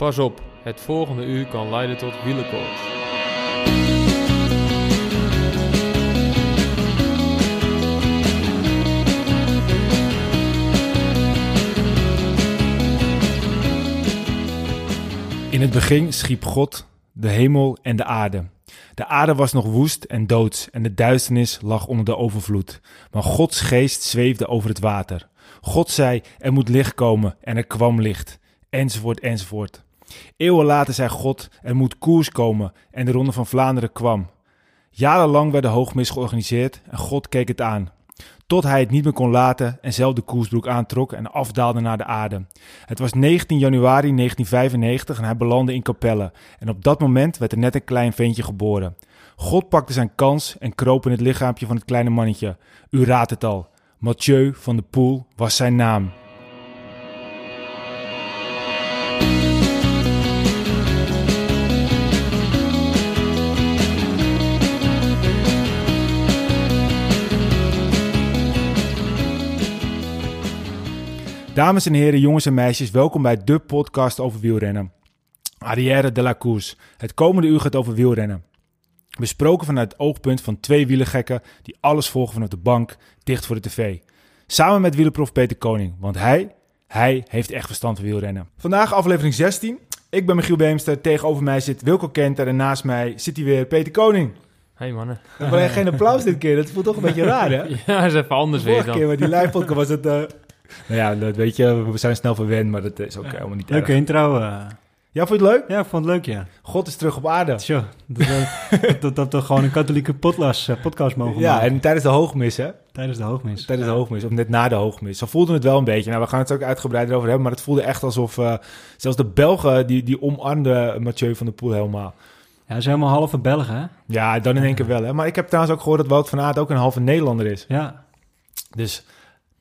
Pas op, het volgende uur kan leiden tot wielenkoorts. In het begin schiep God de hemel en de aarde. De aarde was nog woest en doods en de duisternis lag onder de overvloed. Maar Gods geest zweefde over het water. God zei, er moet licht komen en er kwam licht. Enzovoort, enzovoort. Eeuwen later zei God, er moet koers komen en de Ronde van Vlaanderen kwam. Jarenlang werd de hoogmis georganiseerd en God keek het aan. Tot hij het niet meer kon laten en zelf de koersbroek aantrok en afdaalde naar de aarde. Het was 19 januari 1995 en hij belandde in Capelle. En op dat moment werd er net een klein ventje geboren. God pakte zijn kans en kroop in het lichaampje van het kleine mannetje. U raadt het al. Mathieu van de Poel was zijn naam. Dames en heren, jongens en meisjes, welkom bij de podcast over wielrennen. Arrière de la Course. Het komende uur gaat over wielrennen. Besproken vanuit het oogpunt van twee wielergekken die alles volgen vanaf de bank, dicht voor de tv. Samen met wielerprof Peter Koning, want hij, hij heeft echt verstand van wielrennen. Vandaag aflevering 16. Ik ben Michiel Beemster, tegenover mij zit Wilco Kenter en naast mij zit hij weer Peter Koning. Hey mannen. Maar geen applaus dit keer, dat voelt toch een beetje raar hè? Ja, is even anders De weer vorige dan. keer met die live podcast was het... eh, nou ja, dat weet je, we zijn snel verwend, maar dat is ook helemaal niet Leuke erg. intro. eh. Ja, vond je het leuk? Ja, ik vond het leuk, ja. God is terug op aarde. Tjo, dat, dat, dat, dat we gewoon een katholieke podcast, eh, podcast mogen Ja, maken. en tijdens de hoogmis, hè? Tijdens de hoogmis. Tijdens de hoogmis, of net na de hoogmis. Zo voelde het wel een beetje. Nou, we gaan het ook uitgebreider over hebben, maar het voelde echt alsof... eh, zelfs de Belgen, die, die omarmden Mathieu van der Poel helemaal. Ja, ze zijn helemaal halve Belgen, hè? Ja, dan in één keer wel, hè? Maar ik heb trouwens ook gehoord dat Wout van Aert ook een halve Nederlander is. Ja. Dus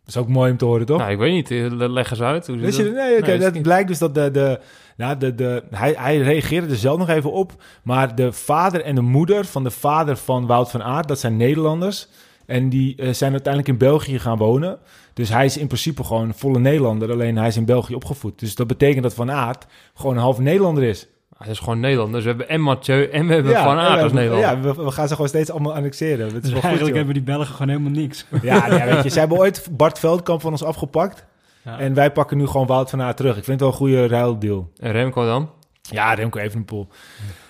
is ook mooi om te horen, toch? Nou, ik weet niet. eh, Leg eens uit. Hoe zit je, dat? nee, oké, dat niet. blijkt dus dat de, de, nou, de, de, hij, hij reageerde er zelf nog even op, maar de vader en de moeder van de vader van Wout van Aert, dat zijn Nederlanders. En die eh, zijn uiteindelijk in België gaan wonen. Dus hij is in principe gewoon een volle Nederlander, alleen hij is in België opgevoed. Dus dat betekent dat Van Aert gewoon een half Nederlander is. Hij is gewoon Nederlanders. We hebben en Mathieu en we hebben Van Aert als Nederlander. Ja, we, we gaan ze gewoon steeds allemaal annexeren. Het is Dus wel goed, eigenlijk hebben die Belgen gewoon helemaal niks. Ja, nee, weet je, ze hebben ooit Bart Veldkamp van ons afgepakt. Ja. En wij pakken nu gewoon Wout van Aert terug. Ik vind het wel een goede ruildeal. En Remco dan? Ja, Remco Evenepoel.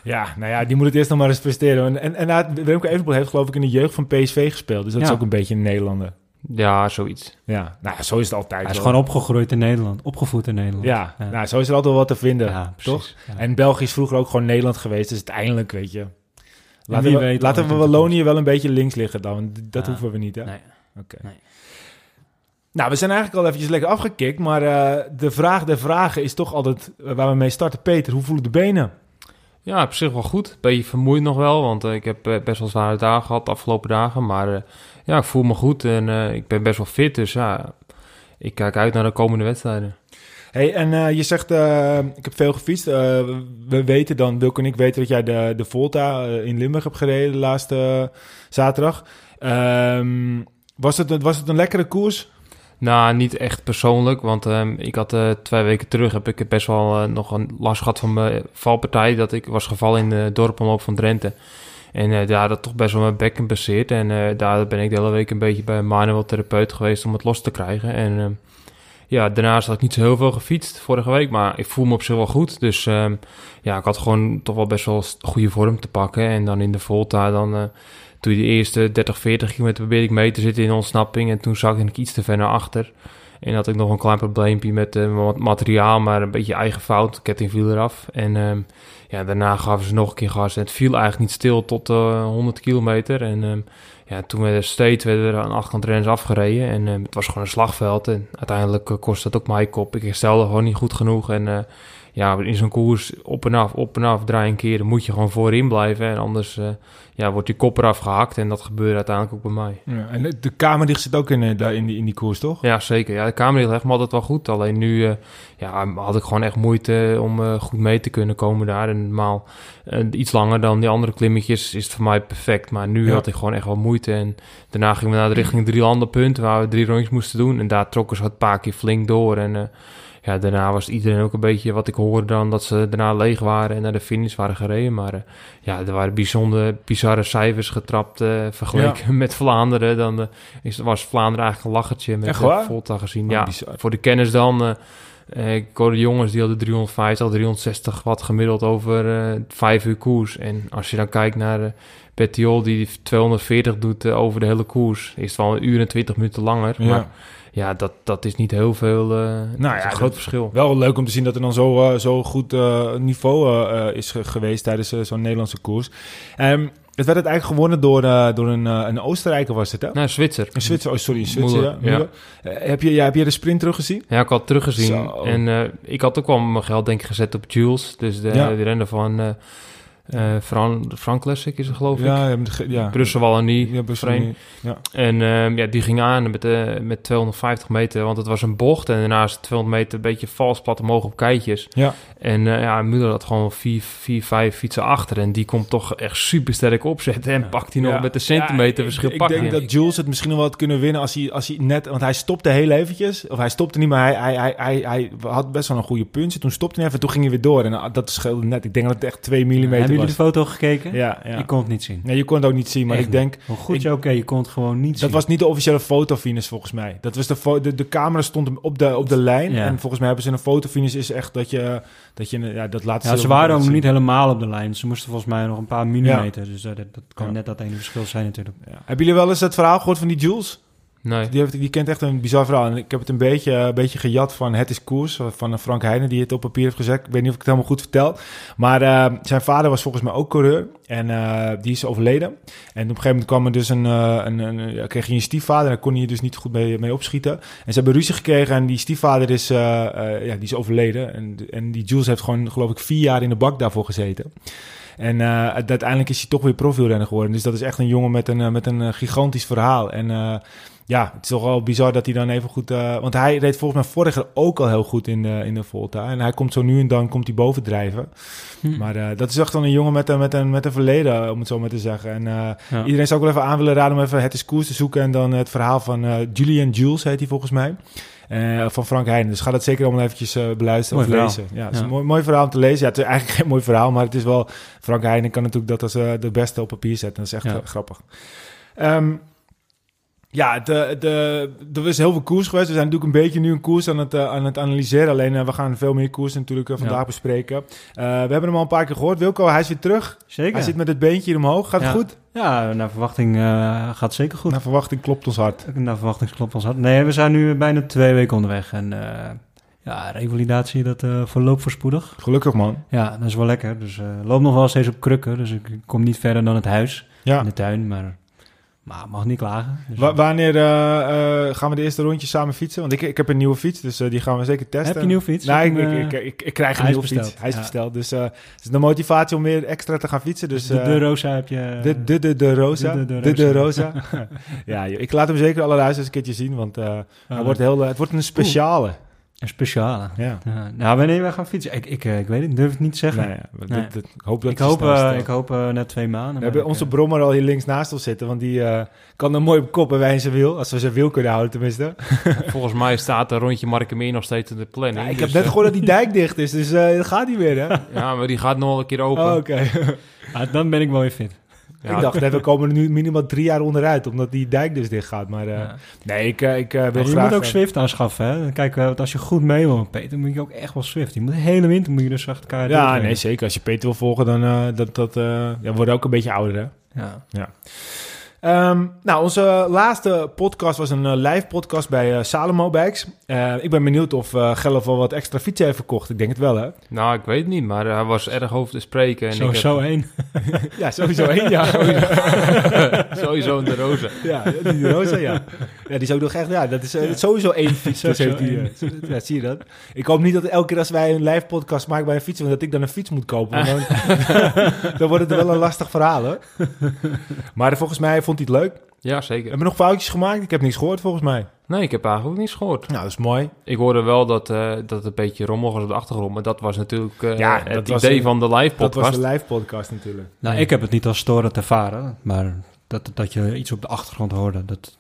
Ja, nou ja, die moet het eerst nog maar eens presteren. En, en, Remco Evenepoel heeft geloof ik in de jeugd van PSV gespeeld. Dus dat is Ja. ook een beetje een Nederlander. Ja, zoiets. Ja, nou ja, zo is het altijd Hij is wel. gewoon opgegroeid in Nederland. Opgevoed in Nederland. Ja, Ja. nou zo is er altijd wel wat te vinden, Ja, toch? En België is vroeger ook gewoon Nederland geweest, dus uiteindelijk, weet je... Laten wie we, weet laten we Wallonië wel een beetje links liggen dan, want dat Ja. hoeven we niet, hè? Nee. Oké. Nee. Nou, we zijn eigenlijk al eventjes lekker afgekikt, maar eh, de vraag der vragen is toch altijd eh, waar we mee starten. Peter, hoe voelen de benen? Ja, op zich wel goed. Beetje vermoeid nog wel, want eh, ik heb eh, best wel zware dagen gehad de afgelopen dagen. Maar eh, ja, ik voel me goed en ik ben best wel fit. Dus ja, ik kijk uit naar de komende wedstrijden. Hey, en je zegt, ik heb veel gefietst. We weten dan, Wilco en ik weten dat jij de, de Volta in Limburg hebt gereden de laatste zaterdag. Ehm, was, het, was het een lekkere koers? Nou, niet echt persoonlijk, want ehm, ik had eh, twee weken terug heb ik best wel eh, nog een last gehad van mijn valpartij. Dat ik was gevallen in de dorpomloop van Drenthe. En eh daar had toch best wel mijn bekken baseerd. En eh, daar ben ik de hele week een beetje bij een manual therapeut geweest om het los te krijgen. En ehm, ja, daarnaast had ik niet zo heel veel gefietst vorige week, maar ik voel me op zich wel goed. Dus ehm, ja, ik had gewoon toch wel best wel goede vorm te pakken. En dan in de Volta, dan eh, toen de eerste 30, 40 kilometer probeerde ik mee te zitten in ontsnapping. En toen zag ik iets te ver naar achter. En had ik nog een klein probleempje met eh, wat materiaal, maar een beetje eigen fout. Ketting viel eraf. En ehm, ja, daarna gaven ze nog een keer gas. En het viel eigenlijk niet stil tot eh 100 kilometer. En ehm, ja, toen werden steeds werden er aan achterkant afgereden. En ehm, het was gewoon een slagveld. En uiteindelijk eh, kost dat ook mijn kop. Ik herstelde gewoon niet goed genoeg. En eh, ja, in zo'n koers op en af, op en af, draaien keren moet je gewoon voorin blijven. En anders eh, ja, wordt je kop eraf gehakt. En dat gebeurde uiteindelijk ook bij mij. Ja, en de, Kamerdicht zit ook in, daar in, die, in die koers, toch? Ja, zeker. Ja, de kamer ligt me altijd wel goed. Alleen nu eh, ja, had ik gewoon echt moeite om goed mee te kunnen komen daar. En normaal iets langer dan die andere klimmetjes is het voor mij perfect. Maar nu Ja. had ik gewoon echt wel moeite. En daarna gingen we naar de richting drie landenpunt waar we drie rondjes moesten doen. En daar trokken ze het paar keer flink door. En ja, daarna was iedereen ook een beetje, wat ik hoorde dan, dat ze daarna leeg waren en naar de finish waren gereden. Maar eh, ja, er waren bijzonder bizarre cijfers getrapt eh, vergeleken met Vlaanderen. Dan eh, is, was Vlaanderen eigenlijk een lachertje met? Volta gezien. Oh, ja, bizar. voor de kennis dan... ik hoorde jongens die hadden 350, 360 watt gemiddeld over 5 uur koers. En als je dan kijkt naar Petiol die 240 doet over de hele koers, is het wel een uur en 20 minuten langer. Ja. Maar ja, dat, dat is niet heel veel. eh Nou ja, een groot verschil. Wel leuk om te zien dat er dan zo, eh, zo goed eh, niveau is ge- geweest tijdens zo'n Nederlandse koers. Ehm, het werd uiteindelijk gewonnen door, door een, een Oostenrijker, was het hè? Nou, Zwitser. Een Zwitser, oh sorry, een Zwitser. Moeder, ja. ja. Moeder. Heb, je, ja, heb je de sprint teruggezien? Ja, ik had teruggezien. Zo. En ik had ook wel mijn geld denk ik gezet op Jules. Dus de, Ja. de renner van eh Fran, Fran Classic is er geloof ik. Ja, ja, ja. Brussel Wallonie. Ja, Brussel. Ja. En ehm, ja, die ging aan met, eh, met 250 meter, want het was een bocht. En daarnaast 200 meter een beetje vals plat omhoog op keitjes. Ja. En eh ja, Muller had gewoon 4, 4, 5 fietsen achter. En die komt toch echt super sterk opzetten. En pakt hij nog met een centimeter verschil ik, ik denk dat Jules het misschien nog wel had kunnen winnen als hij, als hij net... Want hij stopte heel eventjes. Of hij stopte niet, maar hij, hij, hij, hij, hij had best wel een goede punt. Toen stopte hij even, toen ging hij weer door. En ah, dat scheelde net. Ik denk dat het echt 2 mm Jullie de foto gekeken? Ja, ja. Ik kon het niet zien. Nee, je kon het ook niet zien, maar Echt ik denk... Hoe goed je oké, je kon het gewoon niet zien. Dat was niet de officiële fotofinish volgens mij. Dat was de, de, de camera stond op de, op de lijn. Ja. En volgens mij hebben ze een fotofinish is echt dat je... Dat je ja, dat laat Ja, ze waren ook niet helemaal op de lijn. Ze moesten volgens mij nog een paar millimeter. Dus dat, dat kan net dat ene verschil zijn natuurlijk. Hebben jullie wel eens het verhaal gehoord van die Jules? Nee. Die, die kent echt een bizar verhaal. En ik heb het een beetje, een beetje gejat van Het is Koers, van eh, Frank Heijnen, die het op papier heeft gezet. Ik weet niet of ik het helemaal goed vertel. Maar eh, zijn vader was volgens mij ook coureur. En eh, die is overleden. En op een gegeven moment kwam er dus een... een, een ja, kreeg hij een stiefvader. En daar kon hij dus niet goed mee, mee opschieten. En ze hebben ruzie gekregen. En die stiefvader is, ja, die is overleden. En, en die Jules heeft gewoon, geloof ik, vier jaar in de bak daarvoor gezeten. En uiteindelijk is hij toch weer profielrenner geworden. Dus dat is echt een jongen met een, met een gigantisch verhaal. En ja, het is toch wel bizar dat hij dan even goed... eh, want hij reed volgens mij vorig jaar ook al heel goed in de, in de Volta. En hij komt zo nu en dan komt hij bovendrijven. Hm. Maar eh, dat is echt wel een jongen met, een met, een, met een verleden, om het zo maar te zeggen. En eh, Ja. iedereen zou ook wel even aan willen raden om even Het is Koers te zoeken. En dan het verhaal van eh, Julian Jules heet hij volgens mij. Eh, van Frank Heijnen. Dus ga dat zeker allemaal eventjes eh, beluisteren Mooi of verhaal. lezen. Ja, het is Ja. een mooi, mooi verhaal om te lezen. Ja, het is eigenlijk geen mooi verhaal, maar het is wel... Frank Heijnen kan natuurlijk dat als eh, de beste op papier zetten. Dat is echt Ja. eh, grappig. Ehm, ja, de, de, er is heel veel koers geweest. We zijn natuurlijk een beetje nu een koers aan het, eh, aan het analyseren. Alleen eh, we gaan veel meer koers natuurlijk eh, vandaag Ja. bespreken. We hebben hem al een paar keer gehoord. Wilco, hij is weer terug. Zeker. Hij zit met het beentje hier omhoog. Gaat het goed? Ja, naar verwachting gaat het zeker goed. Naar verwachting klopt ons hart. Naar verwachting klopt ons hart. Nee, we zijn nu bijna twee weken onderweg. En ja, revalidatie, dat verloopt voorspoedig. Gelukkig man. Ja, dat is wel lekker. Dus loop nog wel steeds op krukken. Dus ik kom niet verder dan het huis Ja. in de tuin. Maar, maar mag niet klagen. Dus, Wa- wanneer eh, eh, gaan we de eerste rondje samen fietsen? Want ik, ik heb een nieuwe fiets, dus eh, die gaan we zeker testen. heb je een nieuwe fiets? Nee, ik, ik, krijg een nieuwe fiets. Hij is ja. besteld. Dus het is de motivatie om weer extra te gaan fietsen. Dus, de, de Rosa heb je... de, de, de, de Rosa. De- De, de- de, de Rosa. ja, ik laat hem zeker alle luisteraars een keertje zien, want Ah, wordt heel, het wordt een speciale. Een speciale. Ja. Ja, nou, wanneer wij gaan fietsen? Ik, ik, eh, ik weet het, durf het niet te zeggen. Nee, ja, dit- Nee. dit- ik hoop dat ik, hoop, eh, ik hoop eh, net twee maanden. We hebben ik, onze eh, brommer al hier links naast ons zitten, want die eh, kan er mooi op kop en wij in zijn wiel. Als we zijn wiel kunnen houden tenminste. Volgens mij staat een rondje Markemeer nog steeds in de planning. Ja, ik dus, heb net eh, gehoord dat die dijk dicht is, dus eh dat gaat niet meer hè. Ja, maar die gaat nog een keer open. Oh, Oké. ah, dan ben ik wel weer fit. Ja, ik dacht, net, we komen er nu minimaal drie jaar onderuit, omdat die dijk dus dicht gaat. Maar eh, Ja. nee, ik, eh, ik eh, wil Ja, je graag... moet ook Swift aanschaffen. Hè? Kijk, want als je goed mee wil met Peter, moet je ook echt wel Swift. Je moet de hele winter moet je dus achter elkaar ja, nee, zeker. Als je Peter wil volgen, dan uh, dat, dat, uh, ja, wordt ook een beetje ouder, hè? Ja. Um, nou, onze laatste podcast was een uh, live podcast bij uh, Salomo Bikes. Uh, ik ben benieuwd of uh, Gelf al wat extra fietsen heeft verkocht. Ik denk het wel, hè? Nou, ik weet het niet, maar hij was erg over te spreken. En sowieso ik één. ja, sowieso één, ja. sowieso een de Rosa. ja, die de Rosa, ja. Ja, die is ook nog echt, ja, dat is uh, sowieso één fiets. Dus heeft die, uh, ja, zie je dat? Ik hoop niet dat elke keer als wij een live podcast maken bij een fiets, dat ik dan een fiets moet kopen. Want dan, dan wordt het wel een lastig verhaal, hoor. Maar volgens mij vond hij het leuk. Ja, zeker. Hebben we nog foutjes gemaakt? Ik heb niets gehoord, volgens mij. Nee, ik heb eigenlijk niets gehoord. Nou, dat is mooi. Ik hoorde wel dat, uh, dat het een beetje rommel was op de achtergrond, maar dat was natuurlijk uh, ja, het was idee een, van de live podcast. Dat was de live podcast natuurlijk. Nou, ik heb het niet als storend ervaren, maar dat, dat je iets op de achtergrond hoorde, dat...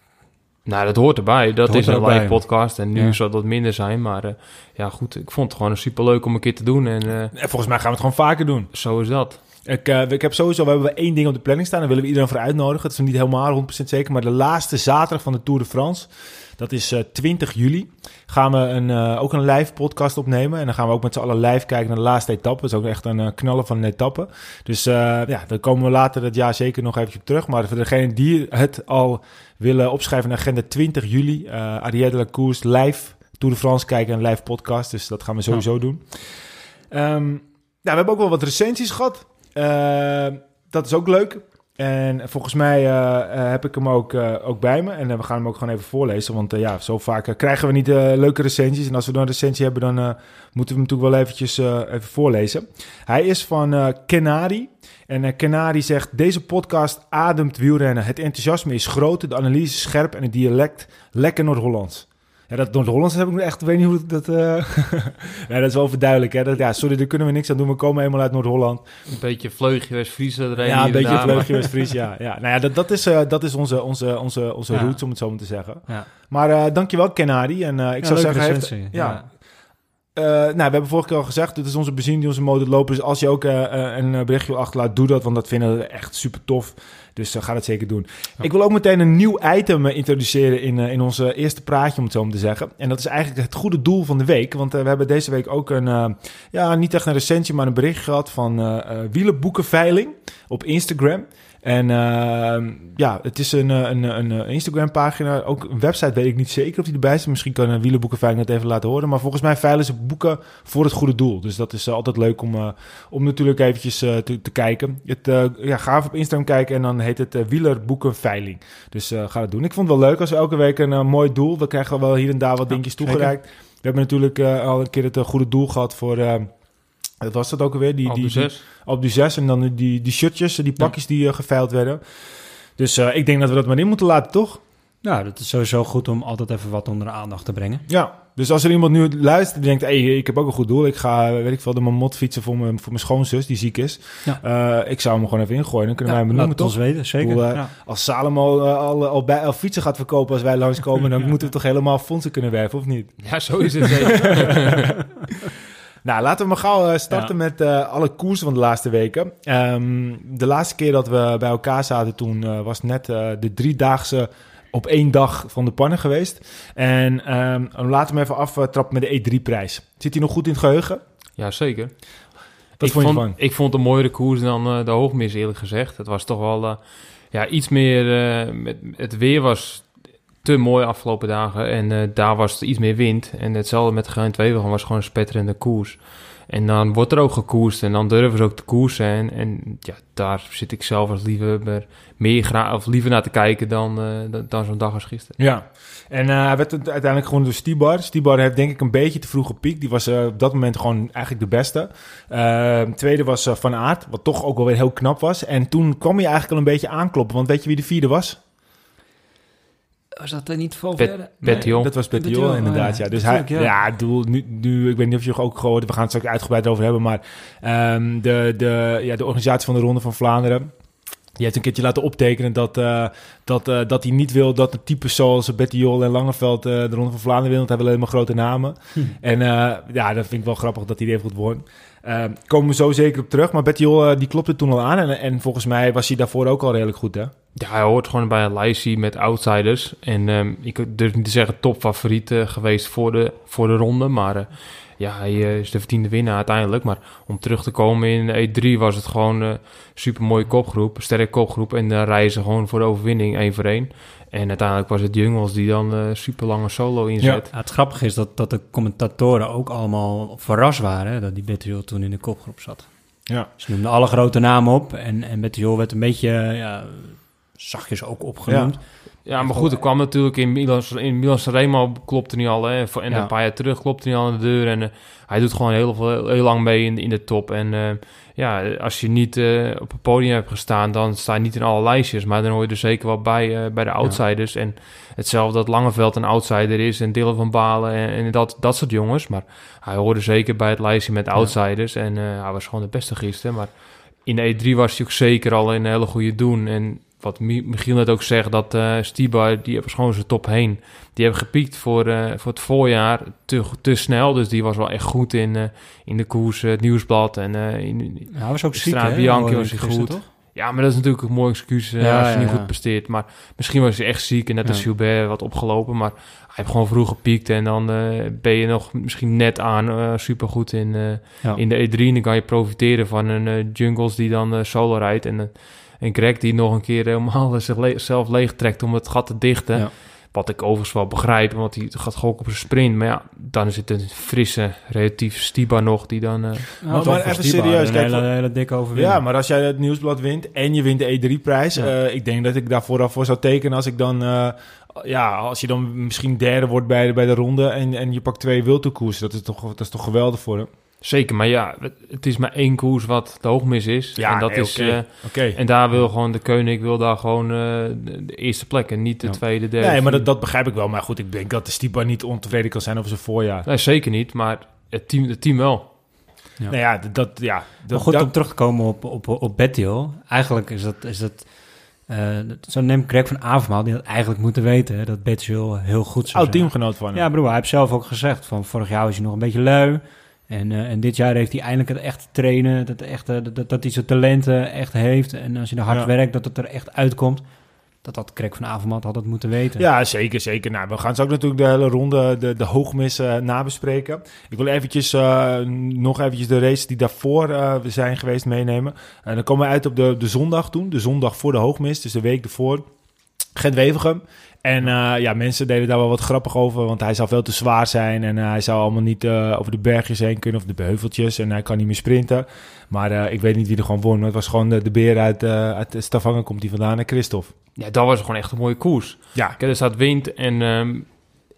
Nou, dat hoort erbij. Dat hoort is een live bij. podcast. En nu Ja. zal dat minder zijn. Maar eh, ja, goed. Ik vond het gewoon super leuk om een keer te doen. En eh, En volgens mij gaan we het gewoon vaker doen. zo is dat. Ik, eh, ik heb sowieso, we hebben één ding op de planning staan. Daar willen we iedereen voor uitnodigen. Het is nog niet helemaal 100% zeker. Maar de laatste zaterdag van de Tour de France. Dat is eh, 20 juli. Gaan we een, eh, ook een live podcast opnemen. En dan gaan we ook met z'n allen live kijken naar de laatste etappe. Dat is ook echt een knallen van een etappe. Dus ja, daar komen we later het jaar zeker nog eventjes op terug. Maar voor degenen die het al willen opschrijven agenda 20 juli. eh Ariette de la Course live Tour de France kijken. Een live podcast. Dus dat gaan we sowieso doen. Ehm, nou, we hebben ook wel wat recensies gehad. Eh, dat is ook leuk. En volgens mij eh, eh, heb ik hem ook, eh, ook bij me. En we gaan hem ook gewoon even voorlezen. Want ja, zo vaak krijgen we niet leuke recensies. En als we dan een recensie hebben, dan moeten we hem natuurlijk wel eventjes even voorlezen. Hij is van Kenari. En Kenari zegt, deze podcast ademt wielrennen. Het enthousiasme is groot, de analyse scherp en het dialect lekker Noord-Hollands. Ja, dat Noord-Hollands heb ik echt, weet niet hoe ik dat... eh ja, dat is wel verduidelijk, hè. Dat, ja, sorry, daar kunnen we niks aan doen. We komen helemaal uit Noord-Holland. Een beetje vleugje West-Friese erin. Ja, een beetje daar, vleugje West-Fries, ja. ja. Nou ja, dat, dat is, eh, dat is onze, onze, onze, onze Ja. roots, om het zo maar te zeggen. Ja. Maar eh, dankjewel, Kenari. En eh, ik zou zeggen... heeft- ja. Eh, nou, we hebben vorige keer al gezegd, dit is onze benzine die onze motor lopen. Dus als je ook eh, eh, een berichtje wil achterlaat, doe dat, want dat vinden we echt super tof. Dus eh, ga dat zeker doen. Ik wil ook meteen een nieuw item introduceren in, in onze eerste praatje, om het zo maar te zeggen. En dat is eigenlijk het goede doel van de week. Want we hebben deze week ook een, ja, niet echt een recensie, maar een bericht gehad van Wielenboekenveiling op Instagram. En eh, ja, het is een, eh, een, een, een Instagram-pagina. Ook een website weet ik niet zeker of die erbij is. Misschien kan een Wielenboekenveiling dat even laten horen. Maar volgens mij veilen ze boeken voor het goede doel. Dus dat is eh, altijd leuk om, eh, om natuurlijk eventjes eh, te, te kijken. Het, eh, ja, ga even op Instagram kijken en dan heet het eh, Wielerboekenveiling. Dus eh, ga dat doen. Ik vond het wel leuk als we elke week een eh, mooi doel. We krijgen wel hier en daar wat dingetjes toegereikt. We hebben natuurlijk eh, al een keer het eh, goede doel gehad voor... eh, wat was dat ook alweer? Die, die, op die zes en dan die, die shirtjes, die pakjes die uh, geveild werden. Dus eh, ik denk dat we dat maar in moeten laten, toch? Nou, dat is sowieso goed om altijd even wat onder de aandacht te brengen. Ja. Dus als er iemand nu luistert die denkt, hey, ik heb ook een goed doel. Ik ga, weet ik veel, de mamot fietsen voor mijn, voor mijn schoonzus die ziek is. Ja. Eh, ik zou hem gewoon even ingooien. Dan kunnen wij hem laat noemen, ons weten, zeker. Eh, ja. Als Salomo eh, al, al, bij, al fietsen gaat verkopen als wij langskomen... dan moeten we toch helemaal fondsen kunnen werven, of niet? Ja, zo is het zeker. Nou, laten we maar gauw eh, starten met eh, alle koersen van de laatste weken. Ehm, de laatste keer dat we bij elkaar zaten toen eh, was net eh, de driedaagse op één dag van de pannen geweest. En ehm, laten we hem even aftrappen met de E3-prijs. Zit hij nog goed in het geheugen? ja, zeker. Wat ik vond je vond, van? Ik vond het een mooiere koers dan eh, de hoogmis, eerlijk gezegd. Het was toch wel ja, iets meer... eh, met, het weer was te mooi afgelopen dagen. En eh, daar was het iets meer wind. En hetzelfde met Gein Tweewegen was gewoon een spetterende koers. En dan wordt er ook gekoerst en dan durven ze ook te koersen. En, ja, daar zit ik zelf als liever, meer gra- of liever naar te kijken dan, eh, dan, dan zo'n dag als gisteren. Ja. En eh, hij werd uiteindelijk gewoon door Stibar. Stibar heeft denk ik een beetje te vroeg gepiekt. Die was op dat moment gewoon eigenlijk de beste. Tweede was Van Aert, wat toch ook wel weer heel knap was. En toen kwam hij eigenlijk al een beetje aankloppen. Want weet je wie de vierde was? Was dat er niet Pet- Valverde? Petillon. Dat was Petiol, oh inderdaad. ja. ja. Dus Natuurlijk, hij, ja. ja, doel, nu, nu, ik weet niet of je ook gehoord hebt, we gaan het straks uitgebreid over hebben, maar ehm, de, de, ja, de organisatie van de Ronde van Vlaanderen, die heeft een keertje laten optekenen dat, eh, dat, eh, dat hij niet wil dat de types zoals Bettiol en Langeveld eh, de Ronde van Vlaanderen willen, want hij wil alleen maar grote namen. Hm. En ja, dat vind ik wel grappig dat hij er even goed won. Ehm, komen we zo zeker op terug, maar Bettiol die klopte toen al aan en, en volgens mij was hij daarvoor ook al redelijk goed, hè? Ja, hij hoort gewoon bij een lijstje met outsiders. En ehm, ik durf niet te zeggen topfavoriet geweest voor de, voor de ronde. Maar ja, hij eh, is de verdiende winnaar uiteindelijk. Maar om terug te komen in E3 was het gewoon een super mooie kopgroep. Een sterke kopgroep. En daar rijden ze gewoon voor de overwinning één voor één. En uiteindelijk was het Jungels die dan eh super lange solo inzet. Ja, het grappige is dat, dat de commentatoren ook allemaal verrast waren hè, dat die Bettiol toen in de kopgroep zat. Ja. Ze noemden alle grote namen op en, en Bettiol werd een beetje ja, zachtjes ook opgenoemd. Ja, maar goed, er kwam natuurlijk in Milan, in Milan Sanremo klopte niet al. Hè, en Ja. een paar jaar terug klopte niet al aan de deur. En eh, hij doet gewoon heel, veel, heel lang mee in, in de top. En eh, ja, als je niet eh, op het podium hebt gestaan, dan sta je niet in alle lijstjes. Maar dan hoor je er zeker wel bij, bij de outsiders. En hetzelfde dat Langeveld een outsider is en Dylan van Balen en, en dat, dat soort jongens. Maar hij hoorde zeker bij het lijstje met outsiders. En hij was gewoon de beste gisteren. Maar in de E3 was hij ook zeker al in een hele goede doen. En wat Mi- Michiel net ook zegt, dat eh Stibar, die was gewoon zijn top heen. Die hebben gepiekt voor, eh, voor het voorjaar te, te snel. Dus die was wel echt goed in, eh, in de koers, het nieuwsblad. En, in, Hij was ook ziek, hè? Bianchi was hij goed. toch? ja, maar dat is natuurlijk een mooi excuus Ja, als je ja, niet ja. goed presteert. Maar misschien was hij echt ziek en net als. Gilbert wat opgelopen. Maar hij heeft gewoon vroeg gepiekt en dan ben je nog misschien net aan supergoed in, in de E3. En dan kan je profiteren van een Jungles die dan solo rijdt. En, en Greg die nog een keer helemaal zichzelf leeg trekt om het gat te dichten. Ja. Wat ik overigens wel begrijp, want hij gaat gewoon op zijn sprint. Maar ja, dan is het een frisse, relatief Stiba nog die dan... eh, Nou, maar even serieus, Een kijk, hele, hele dikke overwinning. Ja, maar als jij het nieuwsblad wint en je wint de E3-prijs, Ja. eh, ik denk dat ik daar vooraf voor zou tekenen als ik dan, eh, ja, als je dan misschien derde wordt bij de, bij de ronde en, en je pakt twee wildtoekoers, dat is toch, dat is toch geweldig voor hem. Zeker, maar ja, het- is maar één koers wat de hoogmis is. Ja, en dat nee, is... oké. eh, en daar wil gewoon de koning wil daar gewoon eh, de, eerste plek en niet de Ja. tweede, derde. Nee, maar dat, dat begrijp ik wel. Maar goed, ik denk dat de Stipa niet ontevreden kan zijn over zijn voorjaar. Nee, zeker niet, maar het team, het team wel. Ja. Nou ja, dat, ja. Dat, Maar goed, dat- om terug te komen op, op, op Bettiol. Eigenlijk is dat... Is dat eh, zo neemt Greg van Avermaal, die had eigenlijk moeten weten... Hè, dat Bettiol heel goed zou oud zijn. teamgenoot van hem. Ja, broer, hij heeft zelf ook gezegd van vorig jaar was hij nog een beetje lui. En, eh, en dit jaar heeft hij eindelijk het echte trainen, dat, echte, dat, dat hij zijn talenten echt heeft. En als je er hard Ja. werkt, dat het er echt uitkomt. Dat had Greg van Avermaat had het moeten weten. Ja, zeker, zeker. Nou, we gaan zo ook natuurlijk de hele ronde, de, de hoogmis eh, nabespreken. Ik wil eventjes, eh, nog eventjes de races die daarvoor eh, zijn geweest meenemen. En dan komen we uit op de, de zondag toen, de zondag voor de hoogmis, dus de week ervoor. Gent-Wevergem. En eh, ja, mensen deden daar wel wat grappig over, want hij zou veel te zwaar zijn. En eh, hij zou allemaal niet eh, over de bergjes heen kunnen of de heuveltjes. En hij kan niet meer sprinten. Maar ik weet niet wie er gewoon won. Maar het was gewoon de, de beer uit, uit Stavanger komt hij vandaan, en Christophe. Ja, dat was gewoon echt een mooie koers. Ja, Kijk, er staat wind en ehm,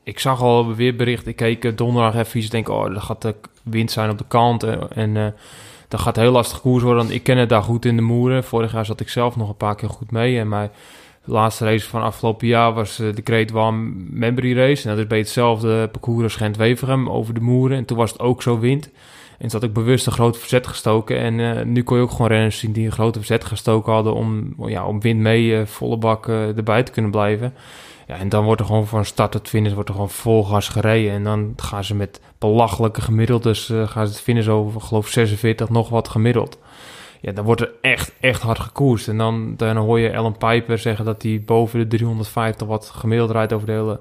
ik zag al weer bericht. Ik keek donderdag even iets. denk, oh, er gaat de wind zijn op de kant. En, dat gaat heel lastig koers worden. Want ik ken het daar goed in de moeren. Vorig jaar zat ik zelf nog een paar keer goed mee. En mijn laatste race van afgelopen jaar was eh, de Great One Memory Race. En dat is bij hetzelfde parcours als Gent-Wevergem over de moeren. En toen was het ook zo wind. En toen had ik bewust een groot verzet gestoken. En eh, nu kon je ook gewoon renners zien die een grote verzet gestoken hadden... om, ja, om wind mee eh, volle bak eh, erbij te kunnen blijven. Ja, en dan wordt er gewoon van start tot finish wordt er gewoon vol gas gereden. En dan gaan ze met belachelijke gemiddeldes gaan ze het finish over, geloof 46 nog wat gemiddeld. Ja, dan wordt er echt, echt hard gekoerst. En dan, dan hoor je Ellen Piper zeggen dat hij boven de 350 wat gemiddeld rijdt over de hele,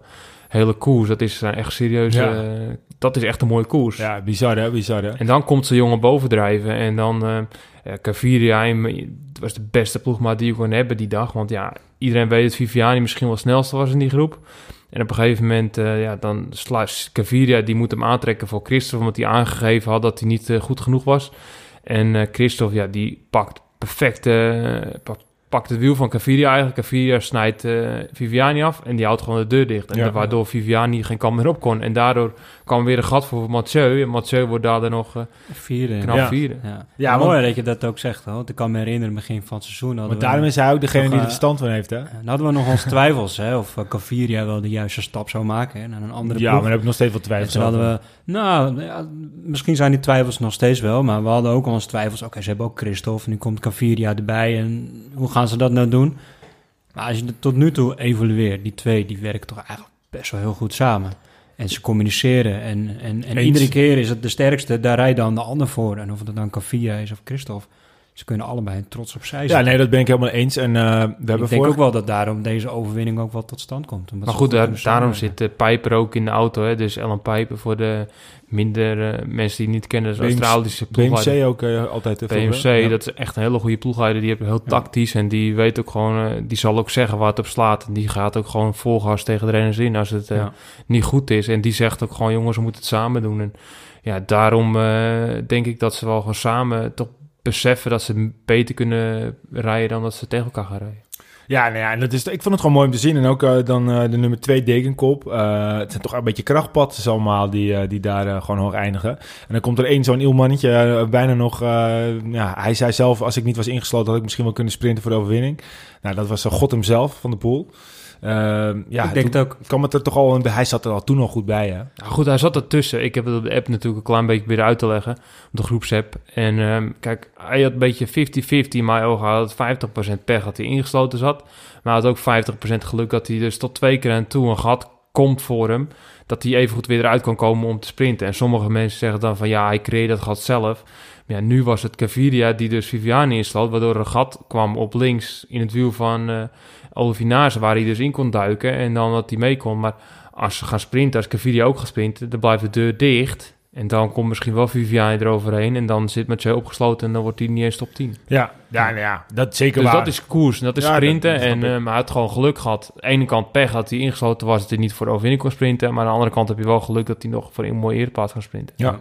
hele koers. Dat is eh, echt serieus. Ja. eh, dat is echt een mooie koers. ja bizar hè, bizar hè. En dan komt ze jongen bovendrijven. En dan eh eh, Caviria, het was de beste ploegmaat die je kon hebben die dag. Want ja, iedereen weet dat Viviani misschien wel het snelste was in die groep. En op een gegeven moment, eh, ja, dan slaat Caviria, die moet hem aantrekken voor Christophe. Omdat hij aangegeven had dat hij niet goed genoeg was. En eh Christophe, ja, die pakt perfect, eh, pakt, pakt het wiel van Caviria eigenlijk. Caviria snijdt eh, Viviani af en die houdt gewoon de deur dicht. En Ja. waardoor Viviani geen kant meer op kon. En daardoor kwam weer een gat voor Mathieu. En Mathieu wordt daardoor nog eh, Vierde. knap Ja. vierde. Ja, Ja, ja mooi want- dat je dat ook zegt. Hoor. Want Ik kan me herinneren, begin van het seizoen we... daarom is hij ook degene nog, die er eh, verstand van heeft, hè? eh, dan hadden we nog onze twijfels, hè, of uh, Caviria wel de juiste stap zou maken hè, naar een andere Ja, ploeg. maar daar heb ik nog steeds wat twijfels over. hadden we, nou, ja, misschien zijn die twijfels nog steeds wel, maar we hadden ook al onze twijfels. Oké, ze hebben ook Christophe, en nu komt Caviria erbij en hoe gaan ze dat nou doen? Maar als je het tot nu toe evalueert, die twee, die werken toch eigenlijk best wel heel goed samen. En ze communiceren en, en, en Eens. iedere keer is het de sterkste, daar rijdt dan de ander voor. En of het dan Caviria is of Christophe, ze kunnen allebei trots op zij Ja, zijn. nee, dat ben ik helemaal eens. En eh, we hebben ik denk vorig... ook wel dat daarom deze overwinning ook wel tot stand komt. Maar goed, daar- daarom zit uh, Piper ook in de auto. Hè? Dus Ellen Piper voor de minder eh, mensen die het niet kennen. Dat is BMC Australische ploegleider. BMC ook eh, altijd. eh, BMC. Ja. dat is echt een hele goede ploegleider. Die is heel tactisch en die weet ook gewoon... eh, die zal ook zeggen waar het op slaat. En die gaat ook gewoon vol gas tegen de renners in als het eh, Ja. niet goed is. En die zegt ook gewoon, jongens, we moeten het samen doen. En ja, daarom eh, denk ik dat ze wel gewoon samen toch beseffen dat ze beter kunnen rijden dan dat ze tegen elkaar gaan rijden. Ja, nou ja, en dat is, ik vond het gewoon mooi om te zien. En ook eh, dan eh, de nummer twee Dekenkop. Eh, het zijn toch een beetje krachtpads allemaal die, die daar gewoon hoog eindigen. En dan komt er één zo'n iel mannetje, eh, bijna nog... ja, hij zei zelf, als ik niet was ingesloten, had ik misschien wel kunnen sprinten voor de overwinning. Nou, dat was uh, God hemzelf van de pool. Ehm, ja, ik denk toen het ook. kwam het er toch al, hij zat er al toen al goed bij, hè? Nou goed, hij zat ertussen. Ik heb het op de app natuurlijk een klein beetje weer uit te leggen. Op de groepsapp. En ehm, kijk, hij had een beetje 50-50 in mijn ogen. Hij had 50% pech dat hij ingesloten zat. Maar hij had ook 50% geluk dat hij dus tot twee keer aan toe een gat komt voor hem. Dat hij even goed weer eruit kan komen om te sprinten. En sommige mensen zeggen dan van ja, hij creëerde dat gat zelf. Maar ja, nu was het Caviria die dus Viviani insloot. Waardoor er een gat kwam op links in het wiel van uh, Olivinaze. Waar hij dus in kon duiken. En dan dat hij mee kon. Maar als ze gaan sprinten, als Caviria ook gaat sprinten, dan blijft de deur dicht. En dan komt misschien wel Viviani eroverheen. En dan zit Mathieu opgesloten en dan wordt hij niet eens top 10. Ja, ja, nou ja dat zeker dus waar. dat is koers en dat is Ja, sprinten. dat- dat en eh, maar hij had gewoon geluk gehad. Aan de ene kant pech dat hij ingesloten was, dat hij niet voor de overwinning kon sprinten. Maar aan de andere kant heb je wel geluk dat hij nog voor een mooie ereplaats kan sprinten. Ja.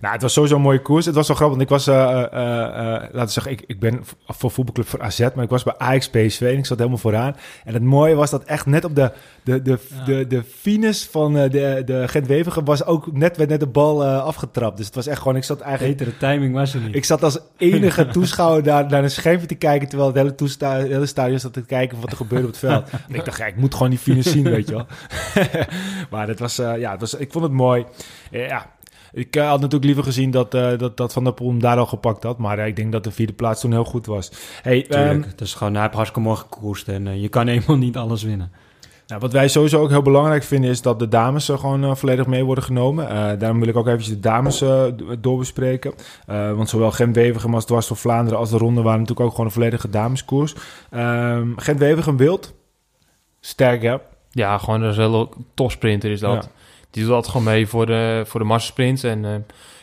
Nou, het was sowieso een mooie koers. Het was wel grappig, want ik was, eh, eh, eh, laten we zeggen, ik, ik ben voor voetbalclub voor AZ, maar ik was bij Ajax PSV en ik zat helemaal vooraan. En het mooie was dat echt net op de, de, de, Ja. de, de finis van de, de Gent-Wevergem was ook net, werd net de bal afgetrapt. Dus het was echt gewoon, ik zat eigenlijk... Betere timing was er niet. Ik zat als enige toeschouwer daar naar een schermpje te kijken... terwijl het hele, toesta- het hele stadion zat te kijken wat er gebeurde op het veld. En ik dacht, ja, ik moet gewoon die finish zien, weet je wel. maar dat was, ja, het was, ik vond het mooi. Ja, ik eh, had natuurlijk liever gezien dat, eh, dat, dat Van der Poel hem daar al gepakt had. Maar eh, ik denk dat de vierde plaats toen heel goed was. Hey, Tuurlijk, ehm, het is gewoon, hij heeft hartstikke mooi gekoerst en je kan helemaal niet alles winnen. Nou, wat wij sowieso ook heel belangrijk vinden is dat de dames er gewoon volledig mee worden genomen. Eh, daarom wil ik ook eventjes de dames eh, doorbespreken. Eh, want zowel Gent-Wevergem als Dwars door Vlaanderen als de ronde waren natuurlijk ook gewoon een volledige dameskoers. Ehm Gent-Wevergem wild. Sterk, hè? Ja, gewoon een hele topsprinter is dat. Ja. Die doet altijd gewoon mee voor de, voor de massasprints. En eh,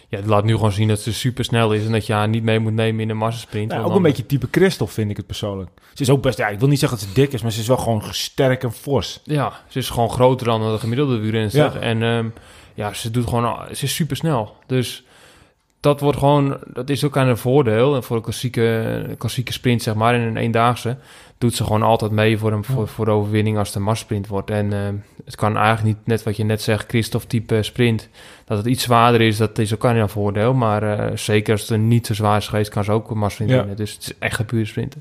ja, laat nu gewoon zien dat ze super snel is. En dat je haar niet mee moet nemen in de massasprint. Nou, ook een beetje type Christophe vind ik het persoonlijk. Ze is ook best, ja, ik wil niet zeggen dat ze dik is, maar ze is wel gewoon sterk en fors. Ja, ze is gewoon groter dan de gemiddelde wielrenster. Ja. En ehm, ja, ze doet gewoon, ze is super snel. Dus dat wordt gewoon, dat is ook aan een voordeel. Voor een klassieke, klassieke sprint, zeg maar, in een eendaagse, doet ze gewoon altijd mee voor, een, voor, voor de overwinning als het een massasprint wordt. En ehm, het kan eigenlijk niet, net wat je net zegt, Christophe type sprint, dat het iets zwaarder is, dat is ook aan een voordeel. Maar eh, zeker als het een niet zo zwaar is geweest, kan ze ook een massasprint Ja. winnen. Dus het is echt een pure sprint.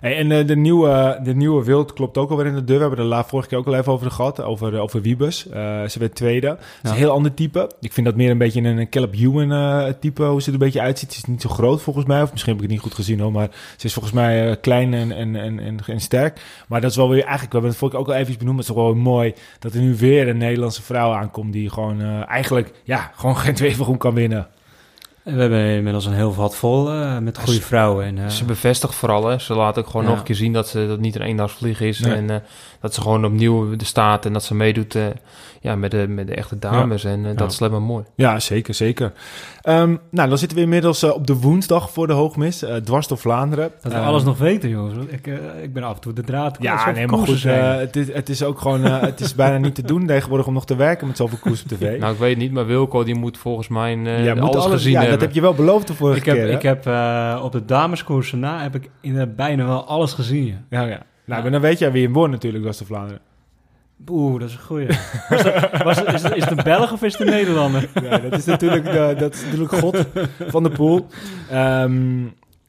Hey, en eh, de, nieuwe, de nieuwe wild klopt ook alweer in de deur. We hebben er la vorige keer ook al even over gehad, over, eh, over Wiebes. Eh, ze werd tweede. Het is Ja. een heel ander type. Ik vind dat meer een beetje een Caleb Ewan eh, type, hoe ze er een beetje uitziet. Ze is niet zo groot volgens mij, of misschien heb ik het niet goed gezien hoor. Maar ze is volgens mij eh, klein en, en, en, en, en sterk. Maar dat is wel weer eigenlijk, we hebben het vorige keer ook al even benoemd, maar het is wel mooi dat er nu weer een Nederlandse vrouw aankomt die gewoon eigenlijk, ja, gewoon geen tweevergoed kan winnen. We hebben inmiddels een heel vat vol eh, met goede vrouwen. En, eh, Ze bevestigt vooral, hè. Ze laat ook gewoon Ja. nog een keer zien dat ze dat niet een eendagsvlieg is. Nee. En eh, dat ze gewoon opnieuw er staat en dat ze meedoet eh, ja, met, de, met de echte dames. En Ja. dat is alleen maar mooi. Ja, zeker, zeker. Ehm, nou, dan zitten we inmiddels op de woensdag voor de hoogmis, eh, dwars door Vlaanderen. dat we Ehm, alles nog weten, jongens. Ik, ik ben af en toe de draad. kwijt. Ja, nee, maar koersen goed, het, is, het is ook gewoon, het is bijna niet te doen tegenwoordig om nog te werken met zoveel koers op tv. Nou, ik weet niet, maar Wilco die moet volgens mij eh, ja, moet alles, gezien ja, hebben. Dat heb je wel beloofd de vorige ik heb, keer. hè? ik heb eh, op de dameskoersen na heb ik inderdaad bijna wel alles gezien. ja. Ja, ja. Nou, maar dan weet jij wie hem won natuurlijk, dwars door Vlaanderen. Oeh, dat is een goeie. Was dat, was is, het, is het een Belg of is het een Nederlander? Ja, dat is natuurlijk, de, dat is natuurlijk God van de pool. Ehm,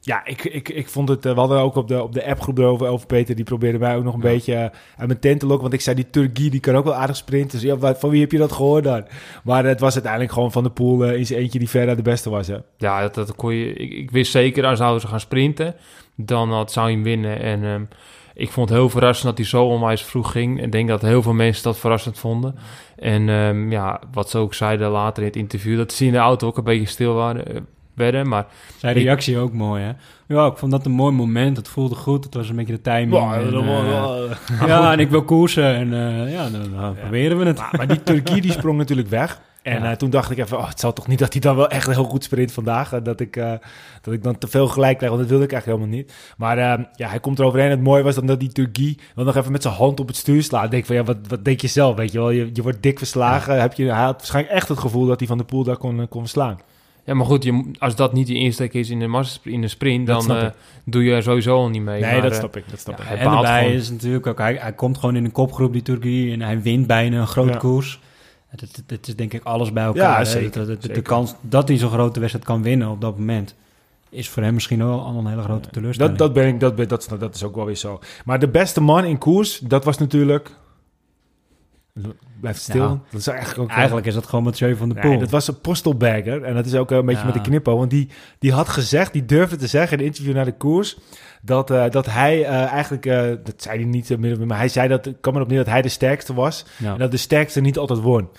ja, ik, ik, ik vond het... eh, We hadden ook op de, op de appgroep erover, over Peter, die probeerde mij ook nog een Ja. beetje eh, uit mijn tent te lokken. Want ik zei, die Turgie, die kan ook wel aardig sprinten. Dus ja, wat- van wie heb je dat gehoord dan? Maar het was uiteindelijk gewoon van de pool eh, in zijn eentje die verder de beste was, hè? Ja, dat, dat kon je, ik, ik wist zeker, als zouden ze gaan sprinten, dan had, zou hij hem winnen. En ehm, ik vond het heel verrassend dat hij zo onwijs vroeg ging. Ik denk dat heel veel mensen dat verrassend vonden. En ehm, ja, wat ze ook zeiden later in het interview, dat ze in de auto ook een beetje stil waren, werden. Maar Zijn reactie ook mooi, hè? Ja, ik vond dat een mooi moment. Het voelde goed. Het was een beetje de timing. en, eh, ja, en ik wil koersen. En eh, ja, dan, dan proberen we het. Maar, maar die Turkie die sprong natuurlijk weg. En Ja. eh, toen dacht ik even, oh, het zal toch niet dat hij dan wel echt heel goed sprint vandaag. eh, dat, ik, eh, dat ik dan te veel gelijk krijg, want dat wilde ik eigenlijk helemaal niet. Maar eh, ja, hij komt eroverheen. Het mooie was dan dat die Turkie wel nog even met zijn hand op het stuur slaat. Ik denk van, ja, wat, wat denk je zelf, weet je wel? Je, je wordt dik verslagen. Heb je, hij had waarschijnlijk echt het gevoel dat hij van de pool daar kon, eh, kon verslaan. Ja, maar goed, je, als dat niet je insteek is in de, in de sprint, dan eh, doe je er sowieso al niet mee. Nee, Maar, dat eh, snap ik. Dat snap ja, ik. hij en daarbij gewoon. is natuurlijk ook... Hij, hij komt gewoon in een kopgroep, die Turkie. En hij wint bijna een grote Ja. koers. Het, is denk ik alles bij elkaar. Ja, zeker, De, kans dat hij zo'n grote wedstrijd kan winnen op dat moment... is voor hem misschien wel al een hele grote teleurstelling. Dat, dat, ben ik, dat, ben, dat, dat is ook wel weer zo. Maar de beste man in koers, dat was natuurlijk... Blijf stil. Ja. Dat is eigenlijk ook... Eigenlijk is dat gewoon Mathieu van Nee, Poel. dat was een postelbagger. En dat is ook een beetje Ja. met de knippo. Want die, die had gezegd, die durfde te zeggen in een interview naar de koers... dat, eh, dat hij eh, eigenlijk... eh, dat zei hij niet, maar hij zei dat... ik kwam erop neer dat hij de sterkste was. Ja. En dat de sterkste niet altijd won.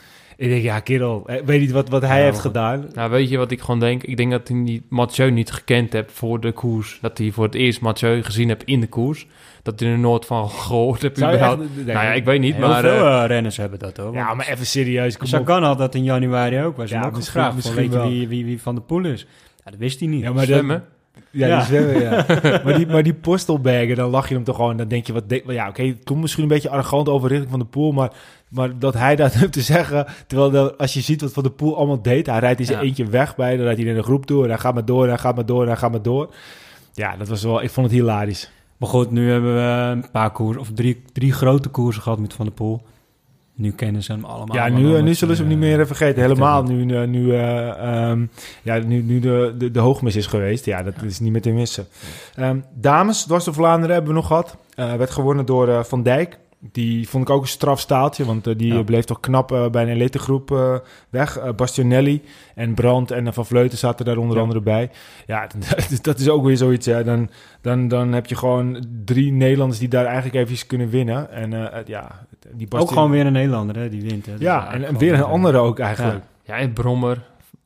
Ik denk, ja kerel, weet niet wat, wat hij heeft gedaan. Nou, weet je wat ik gewoon denk? Ik denk dat hij niet, Mathieu niet gekend hebt voor de koers. Dat hij voor het eerst Mathieu gezien hebt in de koers. Dat hij er nooit van gehoord hebt. Zou je überhaupt. echt- nee, nou ja, ik weet niet, Heel maar... veel eh, eh, renners hebben dat hoor. Ja, maar even serieus. Sagan had dat in januari ook. Was Ja, ook misschien- gevraagd. misschien weet je wie, wie, wie van de Poel is? Ja, dat wist hij niet. Ja, maar. Ja, zwemmen, ja. maar, die, maar die postelbergen, dan lach je hem toch gewoon. Dan denk je, wat ja, oké, komt misschien een beetje arrogant over richting van de pool, maar, maar dat hij dat heeft te zeggen, terwijl dat, als je ziet wat Van de Poel allemaal deed, hij rijdt in zijn Ja. eentje weg bij, dan rijdt hij in een groep door, en hij gaat maar door, en hij gaat maar door, en hij gaat maar door. Ja, dat was wel, ik vond het hilarisch. Maar goed, nu hebben we een paar koers of drie, drie grote koersen gehad met Van der Poel. Nu kennen ze hem allemaal. ja, nu, eh, nu zullen ze hem eh, niet meer vergeten. Helemaal nu, eh, nu, eh, ehm, ja, nu, nu de, de, de hoogmis is geweest. Ja, dat is niet meer te missen. Ehm, dames, dwars Vlaanderen hebben we nog gehad. Eh, werd gewonnen door eh, Van Dijk. Die vond ik ook een strafstaaltje, want eh, die Ja. eh, bleef toch knap eh, bij een elitegroep eh weg. Eh, Bastionelli en Brandt en Van Vleuten zaten daar onder Ja. andere bij. Ja, dat is ook weer zoiets. Hè. Dan, dan, dan heb je gewoon drie Nederlanders die daar eigenlijk even kunnen winnen. En eh, ja, die Ook gewoon weer een Nederlander hè, die wint. Hè. Ja, en, weer een andere ook eigenlijk. Ja, en Brommer.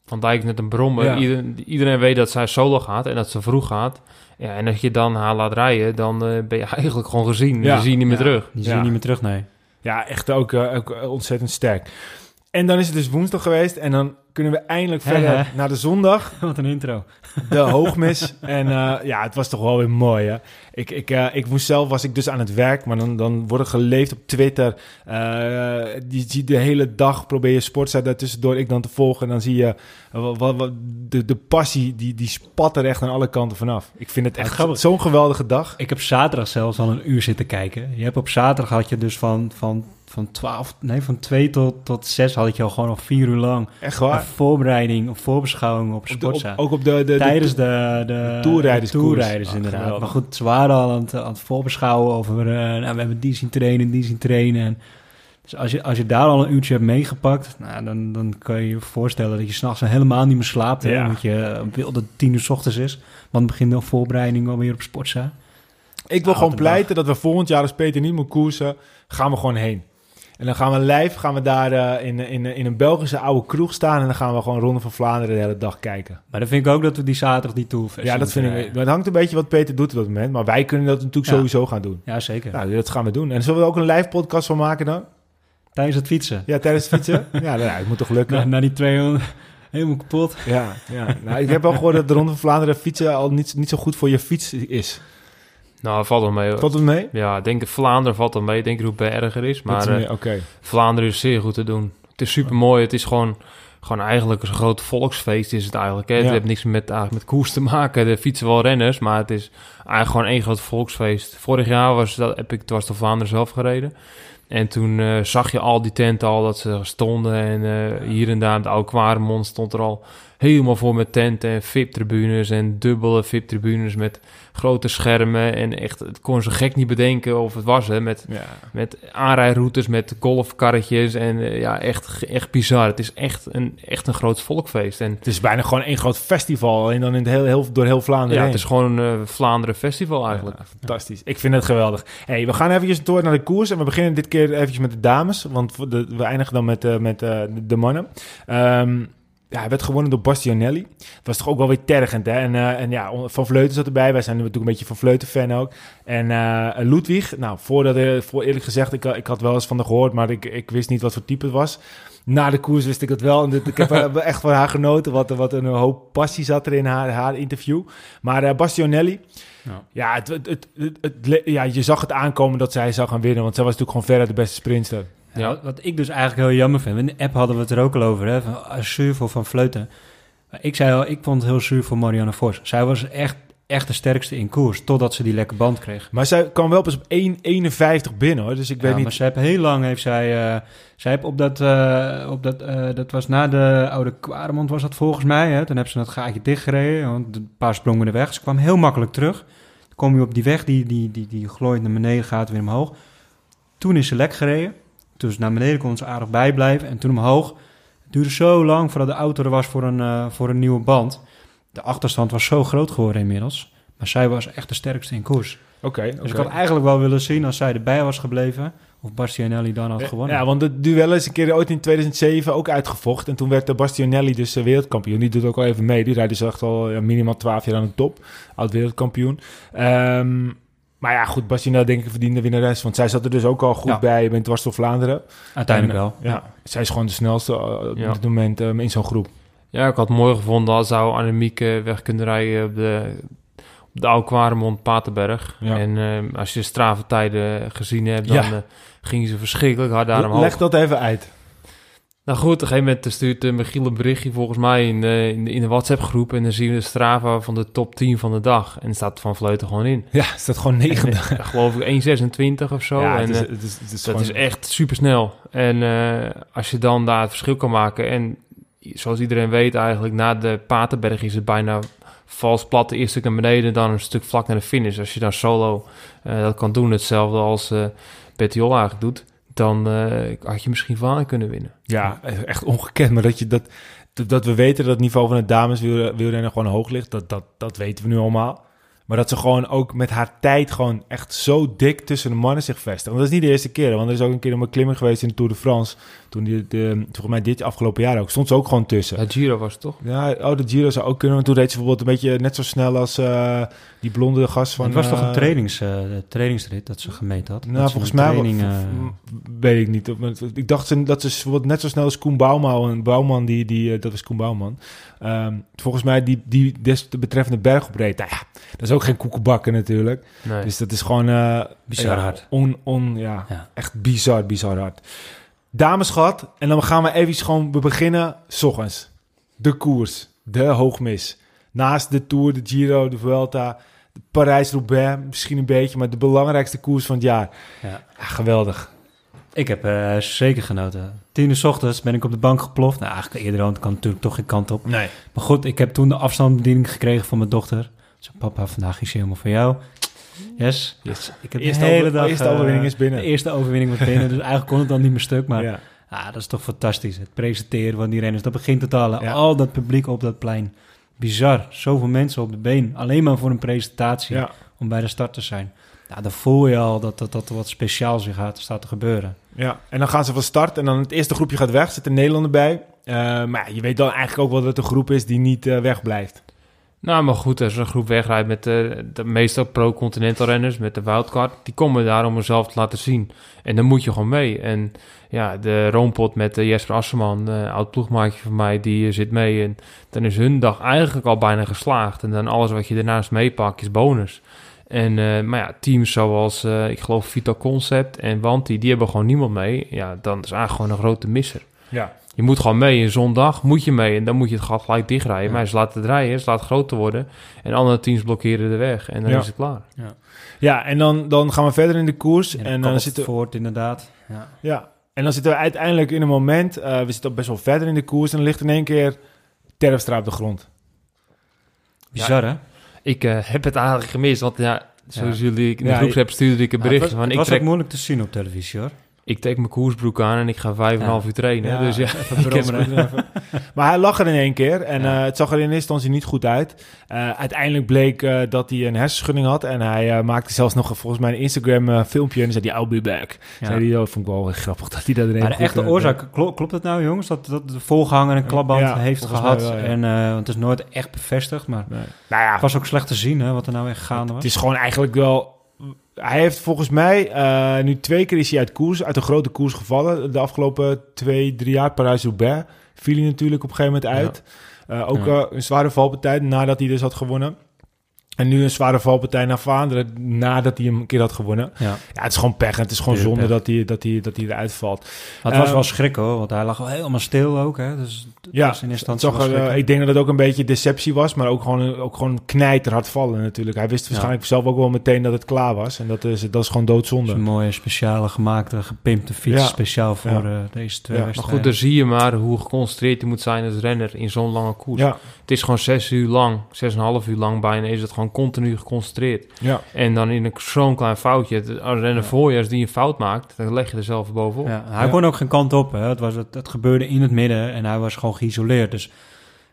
Van Dijk net een Brommer. Ja. Iedereen, iedereen weet dat zij solo gaat en dat ze vroeg gaat. Ja, en als je dan haar laat rijden, dan eh, ben je eigenlijk gewoon gezien. Ja. Je ziet niet meer Ja. terug. Je niet meer terug, nee. Ja, echt ook, eh, ook eh, ontzettend sterk. En dan is het dus woensdag geweest. En dan kunnen we eindelijk verder naar de zondag. Wat een intro. De hoogmis. en eh, ja, het was toch wel weer mooi, hè? Ik, ik, eh, ik moest zelf, was ik dus aan het werk. Maar dan, dan wordt er geleefd op Twitter. Eh, die ziet de hele dag, probeer je sportsite daartussendoor ik dan te volgen. En dan zie je wat, wat, wat- de, de passie, die, die spat er echt aan alle kanten vanaf. Ik vind het echt zo'n geweldige dag. Ik heb zaterdag zelfs al een uur zitten kijken. Je hebt op zaterdag had je dus van, van, van 12, nee, van 2 tot, tot 6 had je al gewoon al vier uur lang Echt een waar. voorbereiding of voorbeschouwing op Op de- op- Sportza. ook op de, de, de, Tijdens de, de, toerrijderskoers. de toerrijders Ah, inderdaad. geweldig. Maar goed, ze waren al aan het, aan het voorbeschouwen over... eh, nou, we hebben die zien trainen, die zien trainen. En dus als je, als je daar al een uurtje hebt meegepakt... Nou, dan, dan kan je je voorstellen dat je s'nachts helemaal niet meer slaapt. Hè, Ja. omdat je eh, wil dat tien uur s ochtends is. Want dan begint de voorbereiding alweer op Sportza. Ik wil Ah, gewoon pleiten dat we volgend jaar als Peter niet moet koersen, gaan we gewoon heen. En dan gaan we live, gaan we daar eh, in, in, in een Belgische oude kroeg staan en dan gaan we gewoon Ronde van Vlaanderen de hele dag kijken. Maar dan vind ik ook dat we die zaterdag die Tourfest ja, dat vind ik. Het hangt een beetje wat Peter doet op dat moment, maar wij kunnen dat natuurlijk Ja. sowieso gaan doen. Ja, zeker. Nou, dat gaan we doen. En zullen we ook een live podcast van maken dan? Tijdens het fietsen. Ja, tijdens het fietsen? ja, nou, het moet toch lukken? Na, na die 200 helemaal kapot. Ja, ja. Nou, ik heb wel gehoord dat de Ronde van Vlaanderen fietsen al niet, niet zo goed voor je fiets is. Nou, valt wel mee. hoor. Valt het mee? Ja, ik denk Vlaanderen valt dan mee. Ik denk dat het erger is. Maar eh, Oké. Vlaanderen is zeer goed te doen. Het is super mooi. Het is gewoon, gewoon eigenlijk een groot volksfeest is het eigenlijk. Hè? Ja. Het heeft niks met, eigenlijk met koers te maken. Er fietsen wel renners, maar het is eigenlijk gewoon één groot volksfeest. Vorig jaar was dat, heb ik dwars door Vlaanderen zelf gereden. En toen eh, zag je al die tenten al dat ze stonden. En eh, hier en daar, de oude stond er al helemaal voor met tenten en VIP-tribunes en dubbele VIP-tribunes met grote schermen. En echt, het kon zo gek niet bedenken of het was, hè, met Ja. met aanrijroutes, met golfkarretjes en eh, ja, echt, echt bizar. Het is echt een, echt een groot volkfeest. En Het is bijna gewoon één groot festival en dan in het heel, heel, door heel Vlaanderen ja, heen. het is gewoon een eh, Vlaanderen festival eigenlijk. Ja, fantastisch. Ik vind het geweldig. Hey, we gaan eventjes door naar de koers. En we beginnen dit keer eventjes met de dames. Want de, we eindigen dan met, eh, met de, de mannen. Ehm, ja, hij werd gewonnen door Bastionelli. Het was toch ook wel weer tergend, hè? En, eh, en ja, Van Vleuten zat erbij. Wij zijn natuurlijk een beetje Van Vleuten-fan ook. En eh Ludwig, nou, voordat, eh, voor eerlijk gezegd, ik, ik had wel eens van haar gehoord, maar ik, ik wist niet wat voor type het was. Na de koers wist ik het wel. En dit- ik heb echt van haar genoten. Wat, wat een hoop passie zat er in haar, haar interview. Maar eh, Bastionelli, Ja. ja, het, het, ja, je zag het aankomen dat zij zou gaan winnen. Want zij was natuurlijk gewoon verder de beste sprinter. Ja, wat- ik dus eigenlijk heel jammer vind. In de app hadden we het er ook al over. Hè, van, ah, zuur voor Van Vleuten. Maar ik zei al, ik vond het heel zuur voor Marianne Vos. Zij was echt echt de sterkste in koers. Totdat ze die lekke band kreeg. Maar zij kwam wel pas op 1,51 binnen hoor. Dus ik weet Ja, niet. maar ze heeft heel lang heeft zij, eh, zij heeft op dat, eh, op dat, eh, dat was na de oude Kwaremond was dat volgens mij. Hè? Toen hebben ze dat gaatje dichtgereden, want een paar sprongen er weg. Ze kwam heel makkelijk terug. Dan kom je op die weg, die, die, die, die glooit naar beneden, gaat weer omhoog. Toen is ze lek gereden. Dus naar beneden kon ze aardig bijblijven en toen omhoog. Het duurde zo lang voordat de auto er was voor een, eh, voor een nieuwe band. De achterstand was zo groot geworden inmiddels. Maar zij was echt de sterkste in koers. Oké, Dus ik had eigenlijk wel willen zien als zij erbij was gebleven. Of Bastianelli dan had gewonnen. Ja, want het duel is een keer ooit in 2007 ook uitgevochten. En toen werd de Bastianelli dus eh, wereldkampioen. Die doet ook al even mee. Die rijdt dus echt al ja, minimaal 12 jaar aan de top. Oud wereldkampioen. Ehm, maar ja, goed, Bastianelli denk ik verdiende winnares. Want zij zat er dus ook al goed Ja. bij bij Dwars door Vlaanderen. Uiteindelijk En, wel. Ja, zij is gewoon de snelste eh, op Ja. dit moment eh, in zo'n groep. Ja, ik had het mooi gevonden als zou Annemiek eh, weg kunnen rijden op de, op de oude Kwaremond Paterberg. En eh, als je de strave tijden gezien hebt, dan eh, gingen ze verschrikkelijk hard daar omhoog. Leg dat even uit. Nou goed, op een gegeven moment stuurt uh, Michiel een berichtje volgens mij in, de- in, de, in de WhatsApp-groep. En dan zien we de Strava van de top 10 van de dag. En staat Van Vleuten gewoon in. Ja, staat gewoon negen. En, eh, geloof ik 1,26 of zo. ja, en, het is, eh, het is, het is dat gewoon- is echt super snel. En eh, als je dan daar het verschil kan maken. En zoals iedereen weet, eigenlijk na de Paterberg is het bijna vals plat. Eerst stuk naar beneden, dan een stuk vlak naar de finish. Als je dan solo eh, dat kan doen, hetzelfde als eh Bettiol eigenlijk doet. Dan eh, had je misschien van kunnen winnen. Ja, echt ongekend. Maar dat, je dat, dat, we weten dat het niveau van het dames wielre- wielrennen gewoon hoog ligt, dat, dat, dat weten we nu allemaal. Maar dat ze gewoon ook met haar tijd gewoon echt zo dik tussen de mannen zich vestigen. Want dat is niet de eerste keer. Want er is ook een keer een beklimming geweest in de Tour de France. Toen die, de, volgens mij dit afgelopen jaar ook. Stond ze ook gewoon tussen. Het Giro was het toch? Ja, oh, de Giro zou ook kunnen. Want toen reed ze bijvoorbeeld een beetje net zo snel als eh, die blonde gast van... het was toch eh, een trainings, eh, trainingsrit dat ze gemeten had? Nou, volgens mij training, eh, weet ik niet. Ik dacht ze- dat ze bijvoorbeeld net zo snel als Koen Bouwman, een Bouwman die, die eh, dat was Koen Bouwman. Ehm, volgens mij die, die des de betreffende berg opreed. Nou ja, dat is ook geen koekenbakken natuurlijk. Nee. Dus dat is gewoon eh, Bizar ja, hard. On, on, ja, Ja. echt bizar, bizar hard. Dameschat, en dan gaan we even gewoon we beginnen s ochtends. De koers, de hoogmis. Naast de Tour, de Giro, de Vuelta, de Parijs-Roubaix, misschien een beetje, maar de belangrijkste koers van het jaar. Ja. Ja, geweldig. Ik heb eh, zeker genoten. Tien uur 's ochtends ben ik op de bank geploft. Nou, eigenlijk eerder, kan natuurlijk toch geen kant op. Nee. Maar goed, ik heb toen de afstandsbediening gekregen van mijn dochter. Papa, vandaag is helemaal voor jou. Yes. Yes. Ik heb Eerste de hele dag... eerste eh, overwinning is binnen. De eerste overwinning was binnen, dus eigenlijk kon het dan niet meer stuk. Maar ja. ah, dat is toch fantastisch. Het presenteren van die renners, dat begint het al. Ja. Al dat publiek op dat plein. Bizar. Zoveel mensen op de been. Alleen maar voor een presentatie. Ja. Om bij de start te zijn. Ja, dan voel je al dat, dat, dat er wat speciaals gaat, staat te gebeuren. ja, en dan gaan ze van start en dan het eerste groepje gaat weg, zit een Nederlander bij. Eh, maar je weet dan eigenlijk ook wel dat het een groep is die niet eh, wegblijft. Nou, maar goed, als een groep wegrijdt met de, de meeste pro-continental renners, met de wildcard, die komen daar om zichzelf te laten zien. En dan moet je gewoon mee. En ja, de roompot met uh, Jesper Asserman, uh, oud ploegmaatje van mij, die zit mee. En dan is hun dag eigenlijk al bijna geslaagd. En dan alles wat je daarnaast meepakt is bonus. En, maar ja, teams zoals, ik geloof, Vito Concept en Wanti, die hebben gewoon niemand mee. Ja, dan is eigenlijk gewoon een grote misser. Ja. Je moet gewoon mee. Een zondag moet je mee. En dan moet je het gat gelijk dichtrijden. Ja. Maar ze laten het rijden, ze laten het groter worden. En andere teams blokkeren de weg. En dan Ja. is het klaar. Ja, en dan, dan gaan we verder in de koers. En, En, dan dan zit zitten, voort, inderdaad. Ja. ja. en dan zitten we uiteindelijk in een moment, eh, we zitten best wel verder in de koers. En dan ligt in één keer Terpstra op de grond. Bizar, hè? Ik eh, heb het eigenlijk gemist. Want ja, zoals jullie in de Ja, groepsapp stuurde ik een bericht het was, van... het Ik was trek, ook moeilijk te zien op televisie, hoor. Ik trek mijn koersbroek aan en ik ga vijf en een half uur trainen. Ja, Dus ja, Even. Maar hij lag er in één keer en Ja. eh, het zag er in eerste instantie niet goed uit. Eh, uiteindelijk bleek eh, dat hij een hersenschudding had en hij eh, maakte zelfs nog volgens mij een Instagram eh, filmpje en zei hij, I'll be back. Ja. Zei hij, dat vond ik wel heel grappig dat hij dat er Maar de echte oorzaak, klo- klopt het nou, jongens? Dat, dat de volganger een klapband Ja, heeft gehad. mij wel, ja. en, eh, want het is nooit echt bevestigd, maar Nou ja, het was ook slecht te zien, hè, wat er nou echt gaande was. Het is gewoon eigenlijk wel. Hij heeft volgens mij eh, nu twee keer is hij uit koers, uit een grote koers gevallen. De afgelopen twee, drie jaar Parijs-Roubaix viel hij natuurlijk op een gegeven moment uit. Eh, ook Ja. eh, een zware valpartij nadat hij dus had gewonnen. En nu een zware valpartij naar Vlaanderen nadat hij hem een keer had gewonnen. Ja. Ja, het is gewoon pech. En het is gewoon zonde pech. dat hij, dat, hij, dat hij eruit valt. Maar het was Eh, wel schrik hoor, want hij lag al helemaal stil ook. Hè? Dus Ja, was in instantie wel er, eh, ik denk dat het ook een beetje deceptie was, maar ook gewoon, ook gewoon knijterhard vallen natuurlijk. Hij wist waarschijnlijk zelf ook wel meteen dat het klaar was. En dat is, dat is gewoon Het is doodzonde. een mooie speciale gemaakte, gepimpte fiets. Ja. Speciaal voor Ja. eh, deze twee Ja, maar goed, daar zie je maar hoe geconcentreerd je moet zijn als renner in zo'n lange koers. Ja, Het is gewoon zes uur lang, zes en een half uur lang bijna, is het gewoon continu geconcentreerd. ja. En dan in een zo'n klein foutje, als een renner Ja. voor je, als die een fout maakt, dan leg je er zelf bovenop. Ja, hij Ja. kon ook geen kant op. Hè. Het, was, het, het gebeurde in het midden en hij was gewoon geïsoleerd. Dus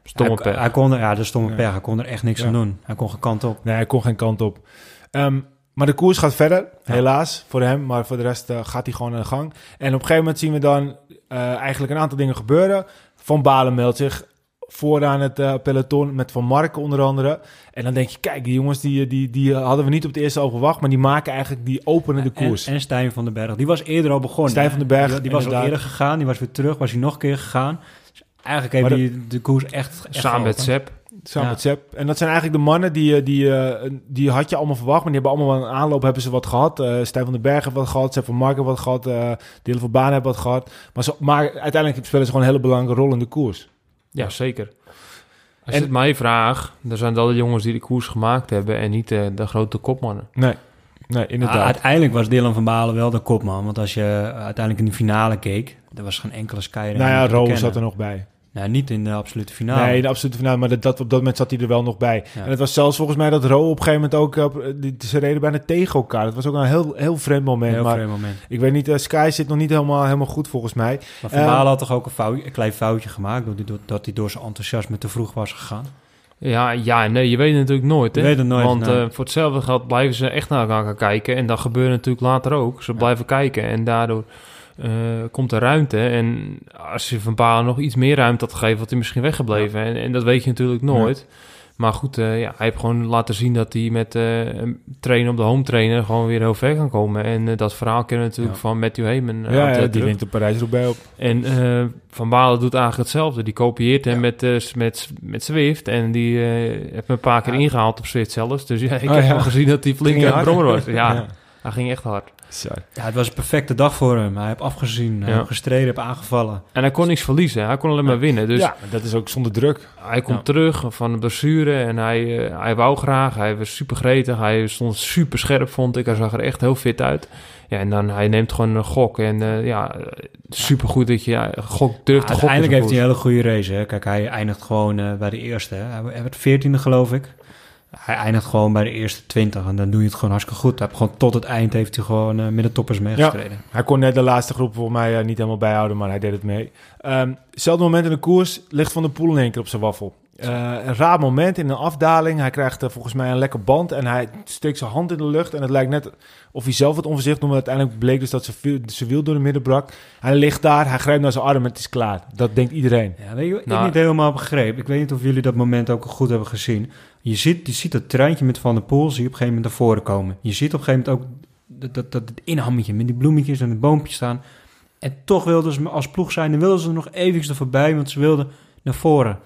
Stomme hij, pech. hij kon er, ja, de stomme Ja. pech. Hij kon er echt niks Ja. aan doen. Hij kon geen kant op. Nee, hij kon geen kant op. Ehm, maar de koers gaat verder, helaas voor hem. Maar voor de rest eh, gaat hij gewoon aan de gang. En op een gegeven moment zien we dan eh, eigenlijk een aantal dingen gebeuren. Van Balen meldt zich vooraan het eh, peloton met Van Marken onder andere. En dan denk je, kijk, die jongens die, die, die hadden we niet op het eerste oog verwacht. Maar die maken eigenlijk, die openen de koers. En, en Stijn van den Berg. Die was eerder al begonnen. Stijn van den Berg, Die, die was al eerder gegaan. Die was weer terug. Was hij nog een keer gegaan. Dus eigenlijk heeft hij de koers echt, echt Samen met. Sepp. Samen Ja. met Sepp. En dat zijn eigenlijk de mannen die, eh, die, eh, die had je allemaal verwacht. Maar die hebben allemaal wel een aanloop hebben ze wat gehad. Eh Stijn van den Berg heeft wat gehad. Sepp van Marken heeft wat gehad. eh Delen van Baan heeft wat gehad. Maar, zo, maar uiteindelijk spelen ze gewoon een hele belangrijke rol in de koers. Ja, zeker. Als En- het mij vraagt, dan zijn dat de jongens die de koers gemaakt hebben en niet de, de grote kopmannen. Nee, nee Ah, inderdaad. uiteindelijk was Dylan van Balen wel de kopman. Want als je uiteindelijk in de finale keek... Er was geen enkele Sky nou ja, Roos zat er nog bij. Nou, niet in de absolute finale. Nee, de absolute finale. Maar dat, dat, op dat moment zat hij er wel nog bij. Ja. En het was zelfs volgens mij dat Ro op een gegeven moment ook... op- die, ze reden bijna tegen elkaar. Dat was ook een heel, heel vreemd moment. Heel maar vreemd moment. ik weet niet, eh, Sky zit nog niet helemaal, helemaal goed volgens mij. Maar Van Eh, had toch ook een, fout, een klein foutje gemaakt... Door die, door, dat hij door zijn enthousiasme te vroeg was gegaan. Ja, ja, nee, je weet het natuurlijk nooit. Hè? Je weet het nooit, Want eh, voor hetzelfde geld blijven ze echt naar elkaar kijken. En dat gebeurt natuurlijk later ook. Ze Ja. blijven kijken en daardoor eh, komt er ruimte. En als je Van Balen nog iets meer ruimte had gegeven, had hij misschien weggebleven. En, en dat weet je natuurlijk nooit. Maar goed, eh, ja, hij heeft gewoon laten zien dat hij met eh, trainen op de home trainer gewoon weer heel ver kan komen. En dat verhaal kennen we natuurlijk Ja. van Matthew Heyman. ja, die wint de Parijs-Roubaix op. En Van Balen doet eigenlijk hetzelfde. Die kopieert hem Ja. met, met, met Zwift. En die heeft me een paar keer ingehaald op Zwift zelfs. Dus ja, ik Oh, heb gezien dat hij flink aan het brommer was. Ja. Hij ging echt hard. Zo. Ja, het was een perfecte dag voor hem. Hij heeft afgezien, hij Ja. heeft gestreden, heeft aangevallen. En hij kon niks verliezen. Hij kon alleen maar winnen. Dus ja, maar dat is ook zonder druk. hij komt Ja. terug van de blessure. En hij, eh, hij wou graag. Hij was super gretig. Hij stond super scherp, vond ik. Hij zag er echt heel fit uit. Ja, en dan hij neemt gewoon een gok. En eh, ja, super goed dat je ja, gok durft te gokken. Uiteindelijk heeft hij een hele goede race. Hè. Kijk, hij eindigt gewoon eh, bij de eerste. Hè. Hij hij werd veertiende, geloof ik. Hij eindigt gewoon bij de eerste twintig. En dan doe je het gewoon hartstikke goed. Hij heeft gewoon tot het eind heeft hij gewoon eh met de toppers meegestreden. Hij kon net de laatste groep volgens mij eh, niet helemaal bijhouden, maar hij deed het mee. Ehm hetzelfde moment in de koers ligt Van der Poel in één keer op zijn waffel. Eh, een raar moment in een afdaling. Hij krijgt eh, volgens mij een lekker band en hij steekt zijn hand in de lucht. En het lijkt net of hij zelf wat onvoorzichtig doet, maar uiteindelijk bleek dus dat zijn wiel, zijn wiel door de midden brak. Hij ligt daar, hij grijpt naar zijn arm en het is klaar. Dat denkt iedereen. Ja, weet je wat ik Nou- niet helemaal begreep? Ik weet niet of jullie dat moment ook goed hebben gezien. Je ziet, je ziet dat treintje met Van der Poel, zie je op een gegeven moment naar voren komen. Je ziet op een gegeven moment ook dat, dat, dat het inhammetje met die bloemetjes en het boompje staan. En toch wilden ze als ploeg zijn, dan wilden ze er nog eventjes er voorbij, want ze wilden naar voren.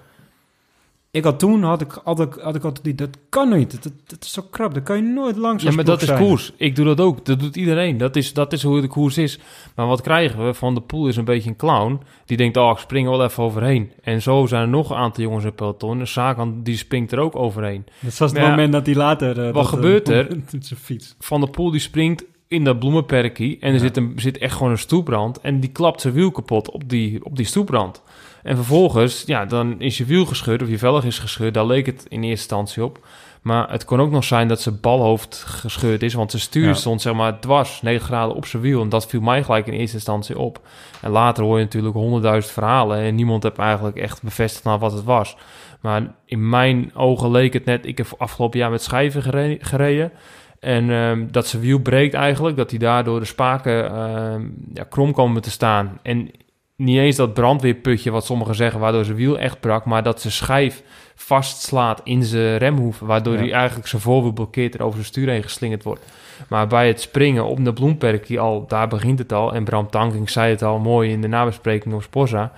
Ik had toen, had ik altijd, had ik altijd die, dat kan niet, dat, dat, dat is zo krap, dat kan je nooit langs Ja, maar dat is koers. Ik doe dat ook. Dat doet iedereen. Dat is, dat is hoe de koers is. Maar wat krijgen we? Van de Poel is een beetje een clown. Die denkt, oh, ik spring er wel even overheen. En zo zijn er nog een aantal jongens in het peloton. En Sagan, die springt er ook overheen. Dat was het Ja. moment dat hij later... eh, dat, gebeurt eh, er? met zijn fiets. Van de Poel, die springt in dat bloemenperkie. En er Ja. zit, een, zit echt gewoon een stoeprand. En die klapt zijn wiel kapot op die, op die stoeprand. En vervolgens, ja, dan is je wiel gescheurd of je velg is gescheurd. Daar leek het in eerste instantie op. Maar het kon ook nog zijn dat zijn balhoofd gescheurd is. Want zijn stuur Ja. stond zeg maar dwars, 9 graden op zijn wiel. En dat viel mij gelijk in eerste instantie op. En later hoor je natuurlijk honderdduizend verhalen. En niemand heeft eigenlijk echt bevestigd naar wat het was. Maar in mijn ogen leek het net... Ik heb afgelopen jaar met schijven gere- gereden. En ehm, dat zijn wiel breekt eigenlijk. Dat hij daardoor de spaken ehm, ja, krom komen te staan. En niet eens dat brandweerputje, wat sommigen zeggen, waardoor zijn wiel echt brak. Maar dat zijn schijf vastslaat in zijn remhoef. Waardoor Ja. hij eigenlijk zijn voorwiel blokkeert en over zijn stuur heen geslingerd wordt. Maar bij het springen op de bloemperkie al, daar begint het al. En Bram Tankink zei het al mooi in de nabespreking op Sporza.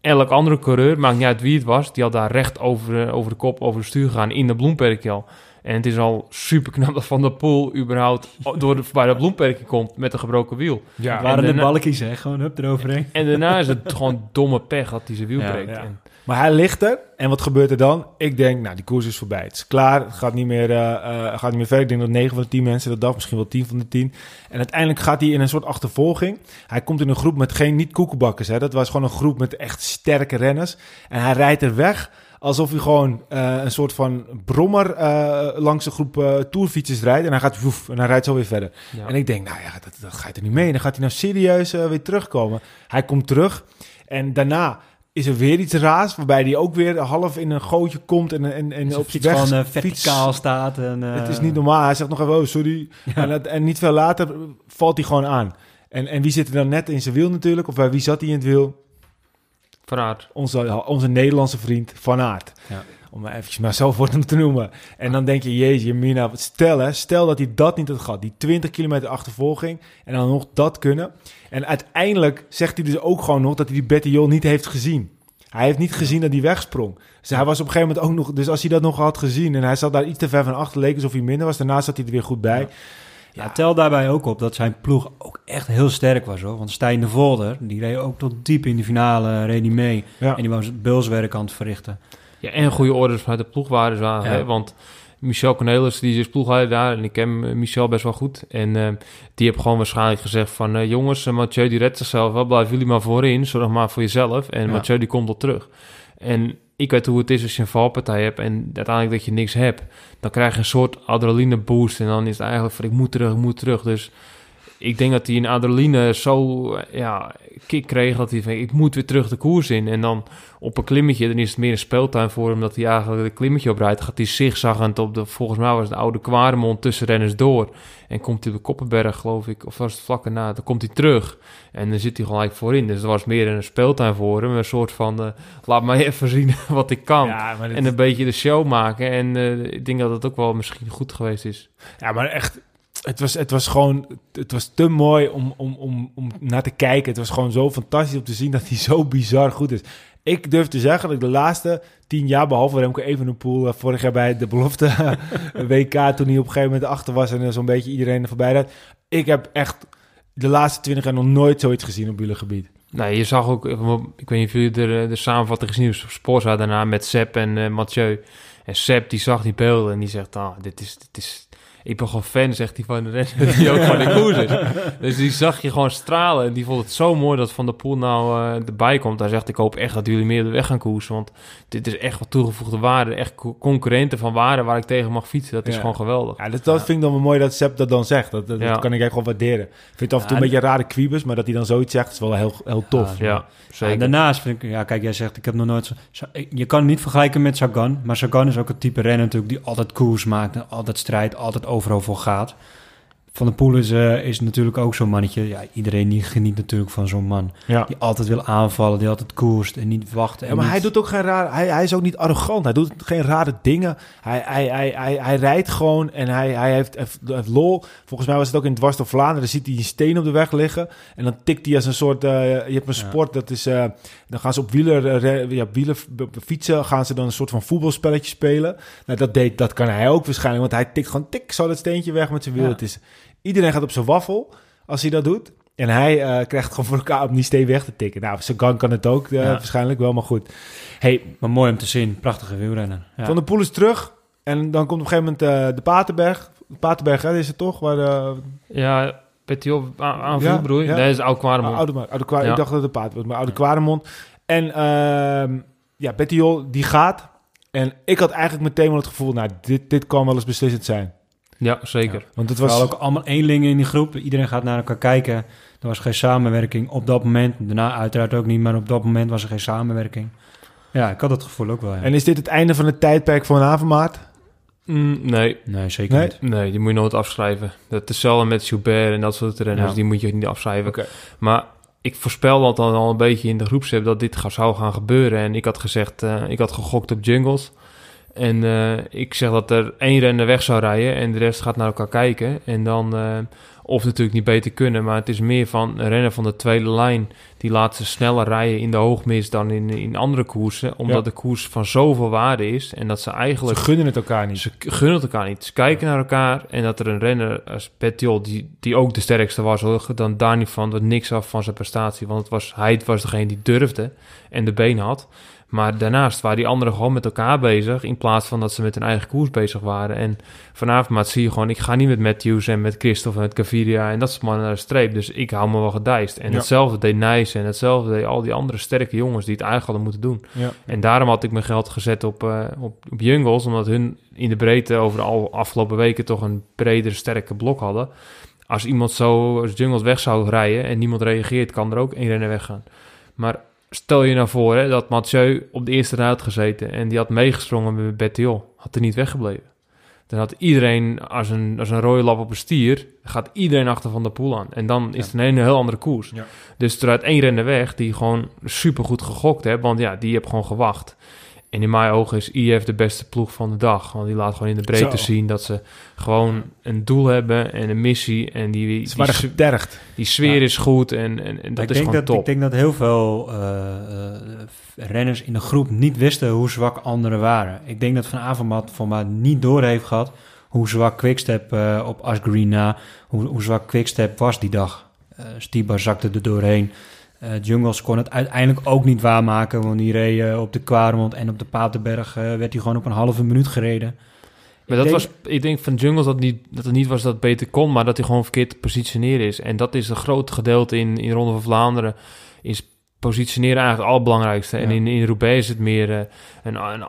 Elk andere coureur, maakt niet uit wie het was, die had daar recht over, eh, over de kop, over het stuur gegaan in de bloemperkie al. En het is al super knap dat Van der Poel überhaupt door de, bij dat bloemperkje komt met een gebroken wiel. Ja, Het waren en de balkjes, hè? Gewoon hup eroverheen. En daarna is het gewoon domme pech dat hij zijn wiel Ja, breekt. ja. En- Maar hij ligt er. En wat gebeurt er dan? Ik denk, nou, die koers is voorbij. Het is klaar. Het gaat niet meer, eh, eh, gaat niet meer verder. Ik denk dat 9 van de 10 mensen dat dag, misschien wel 10 van de 10. En uiteindelijk gaat hij in een soort achtervolging. Hij komt in een groep met geen niet koekenbakkers. Hè. Dat was gewoon een groep met echt sterke renners. En hij rijdt er weg alsof hij gewoon eh, een soort van brommer eh, langs een groep eh tourfietsers rijdt. En hij gaat woef, en hij rijdt zo weer verder. ja. En ik denk, nou ja, dat, dat gaat er niet mee. En dan gaat hij nou serieus weer terugkomen. Hij komt terug en daarna is er weer iets raars, waarbij hij ook weer half in een gootje komt en, en, en op fiets weg gewoon verticaal staat. En, Het is niet normaal. Hij zegt nog even, oh, sorry. En, dat- en niet veel later valt hij gewoon aan. En, en wie zit er dan net in zijn wiel natuurlijk? Of bij wie zat hij in het wiel? Van Aert. Onze, onze Nederlandse vriend Van Aert. Ja. Om maar eventjes maar zo voor hem te noemen. En dan denk je, jeetje, Mina, stel hè, stel dat hij dat niet had gehad. Die 20 kilometer achtervolging en dan nog dat kunnen. En uiteindelijk zegt hij dus ook gewoon nog dat hij die Bettiol niet heeft gezien. Hij heeft niet gezien dat hij wegsprong. Dus hij was op een gegeven moment ook nog... Dus als hij dat nog had gezien en hij zat daar iets te ver van achter... leek alsof hij minder was. Daarna zat hij er weer goed bij. Ja, tel daarbij ook op dat zijn ploeg ook echt heel sterk was hoor. Want Stijn de Volder, die reed ook tot diep in de finale, reed die mee. Ja. En die was bulswerk aan het verrichten. Ja, en goede orders vanuit de ploeg waren ze aan. Ja. Hè? Want Michel Cornelis, die is ploegleider daar. En ik ken Michel best wel goed. En eh, die heeft gewoon waarschijnlijk gezegd van... eh, jongens, eh, Mathieu die redt zichzelf wel. Blijven jullie maar voorin. Zorg maar voor jezelf. En Ja. Mathieu die komt al terug. En ik weet hoe het is als je een valpartij hebt... en uiteindelijk dat je niks hebt. Dan krijg je een soort adrenaline boost. En dan is het eigenlijk van ik moet terug, ik moet terug. Dus ik denk dat hij een adrenaline zo ja, kick kreeg... dat hij van ik moet weer terug de koers in. En dan op een klimmetje, dan is het meer een speeltuin voor hem dat hij eigenlijk een klimmetje oprijdt. Gaat hij zigzaggend op de, volgens mij was het de oude Kwaremond tussen renners door. En komt hij op de Koppenberg, geloof ik, of was het vlak erna, dan komt hij terug. En dan zit hij gelijk voorin. Dus dat was meer een speeltuin voor hem. Een soort van, eh, laat mij even zien wat ik kan. Ja, maar, dit- En een beetje de show maken. En eh, ik denk dat het ook wel misschien goed geweest is. ja, maar echt... Het was, het was gewoon... Het was te mooi om, om, om, om naar te kijken. Het was gewoon zo fantastisch om te zien dat hij zo bizar goed is. Ik durf te zeggen dat ik de laatste tien jaar, behalve Remco Evenepoel, eh, vorig jaar bij de belofte WK, toen hij op een gegeven moment achter was en zo'n beetje iedereen er voorbij rijdt. Ik heb echt de laatste twintig jaar nog nooit zoiets gezien op wielergebied. Nou, je zag ook, eh, ik weet niet of jullie de, de samenvatting gezien op Sporza daarna met Sepp en eh, Mathieu. En Sepp die zag die beelden en die zegt, ah, dit is, dit is, ik ben gewoon fan, zegt hij van de renner die ook van de koers is. Dus die zag je gewoon stralen en die vond het zo mooi dat Van der Poel nou eh, erbij komt. Hij zegt, ik hoop echt dat jullie meer de weg gaan koersen, want dit is echt wat toegevoegde waarde, echt co- concurrenten van waarde waar ik tegen mag fietsen. Dat is Ja. gewoon geweldig. Ja, dat, dat vind ik dan wel mooi dat Sepp dat dan zegt. Dat, dat, dat Ja. kan ik echt wel waarderen. Ik vind het af en toe Ja, een beetje rare kwiebus, maar dat hij dan zoiets zegt, is wel heel, heel tof. Ja, Ja, zeker. En daarnaast vind ik, ja, kijk, jij zegt, ik heb nog nooit zo, zo- je kan niet vergelijken met Sagan, maar Sagan is ook een type renner natuurlijk die altijd koers maakt, en altijd strijdt, altijd overal voor gaat. Van der Poel is, eh, is natuurlijk ook zo'n mannetje. Ja, iedereen die geniet natuurlijk van zo'n man. Ja. Die altijd wil aanvallen, die altijd koerst en niet wacht. En Ja, maar niet- hij doet ook geen raar. Hij, hij is ook niet arrogant. Hij doet geen rare dingen. Hij, hij, hij, hij, hij rijdt gewoon en hij, hij heeft, heeft, heeft lol. Volgens mij was het ook in Dwars door Vlaanderen. Dan ziet hij een steen op de weg liggen. En dan tikt hij als een soort. eh, je hebt een Ja. sport dat is. eh, dan gaan ze op wieler, ja, wieler fietsen. Gaan ze dan een soort van voetbalspelletje spelen. Nou, dat, deed, dat kan hij ook waarschijnlijk. Want hij tikt gewoon tik zo dat steentje weg met zijn wiel. Ja. Het is, iedereen gaat op zijn waffel als hij dat doet. En hij eh, krijgt gewoon voor elkaar om die steen weg te tikken. Nou, Sagan kan het ook eh, Ja. waarschijnlijk wel, maar goed. Hey, Maar mooi om te zien, prachtige wielrenner. Ja. Van der Poel is terug. En dan komt op een gegeven moment eh, de Paterberg. De Paterberg, hè, is het toch? Waar de, Ja, Petit aan, aanviel, Ja, je? ja. Dat is oud Kwaremond. oude, oude, oude Kwa- Ja. Ik dacht dat het de Pater was, maar Oude Kwaremond. En ehm ja, Bettiol, die gaat. En ik had eigenlijk meteen wel het gevoel, nou, dit, dit kan wel eens beslissend zijn. Ja, zeker. Want het was... ook allemaal eenlingen in die groep. Iedereen gaat naar elkaar kijken. Er was geen samenwerking op dat moment. Daarna uiteraard ook niet, maar op dat moment was er geen samenwerking. Ja, ik had dat gevoel ook wel. Ja. En is dit het einde van het tijdperk van Avermaat? Mm, nee, Nee, zeker Nee? niet. nee, die moet je nooit afschrijven. Dat is hetzelfde met Joubert en dat soort renners, Ja. die moet je niet afschrijven. Maar ik voorspel dat dan al een beetje in de groepsapp dat dit ga- zou gaan gebeuren. En ik had gezegd, eh, ik had gegokt op Jungles. En eh, ik zeg dat er één renner weg zou rijden en de rest gaat naar elkaar kijken. En dan, eh, of natuurlijk niet beter kunnen, maar het is meer van een renner van de tweede lijn. Die laat ze sneller rijden in de hoogmis dan in, in andere koersen. Omdat Ja. de koers van zoveel waarde is. En dat ze Ze eigenlijk gunnen het elkaar niet. ze gunnen het elkaar niet. Ze kijken naar elkaar en dat er een renner als Petiol, die, die ook de sterkste was, dan daar niet van, wat niks af van zijn prestatie. Want het was, hij was degene die durfde en de been had. Maar daarnaast waren die anderen gewoon met elkaar bezig, in plaats van dat ze met hun eigen koers bezig waren. En vanavond maar zie je gewoon, ik ga niet met Matthews en met Christophe en met Caviria en dat soort mannen naar de streep. Dus ik hou me wel gedijst. En Ja. hetzelfde deed Nijs en hetzelfde deed al die andere sterke jongens die het eigenlijk hadden moeten doen. Ja. En daarom had ik mijn geld gezet op, eh, op, op Jungles, omdat hun in de breedte over de al afgelopen weken toch een breder, sterke blok hadden. Als iemand zo als Jungles weg zou rijden en niemand reageert, kan er ook één renner weggaan. Maar stel je nou voor hè, dat Mathieu op de eerste rij had gezeten en die had meegesprongen met Bettiol, had er niet weggebleven. Dan had iedereen, als een, als een rode lap op een stier, gaat iedereen achter Van der Poel aan. En dan is het een hele heel andere koers. Ja. Dus eruit één renner weg die gewoon supergoed gegokt heeft. Want ja, die heb gewoon gewacht. En in mijn ogen is IF de beste ploeg van de dag. Want die laat gewoon in de breedte Zo. zien dat ze gewoon een doel hebben en een missie. En die, die, Ze die, getergd. die sfeer Ja. is goed en, en, en dat ik is denk gewoon dat, top. Ik denk dat heel veel eh, eh, renners in de groep niet wisten hoe zwak anderen waren. Ik denk dat Van Avermaet voor mij niet door heeft gehad hoe zwak Quickstep eh op Asgreen na, hoe, hoe zwak Quickstep was die dag. Stiba zakte er doorheen. Eh Jungles kon het uiteindelijk ook niet waarmaken, want die reed op de Kwaremond en op de Paterberg eh, werd hij gewoon op een halve minuut gereden. Maar Ik dat denk- was, ik denk van Jungles dat, niet, dat het niet was dat het beter kon, maar dat hij gewoon verkeerd te positioneren is. En dat is een groot gedeelte in, in Ronde van Vlaanderen. Is positioneren eigenlijk het allerbelangrijkste. En Ja. in, in Roubaix is het meer eh, een, een,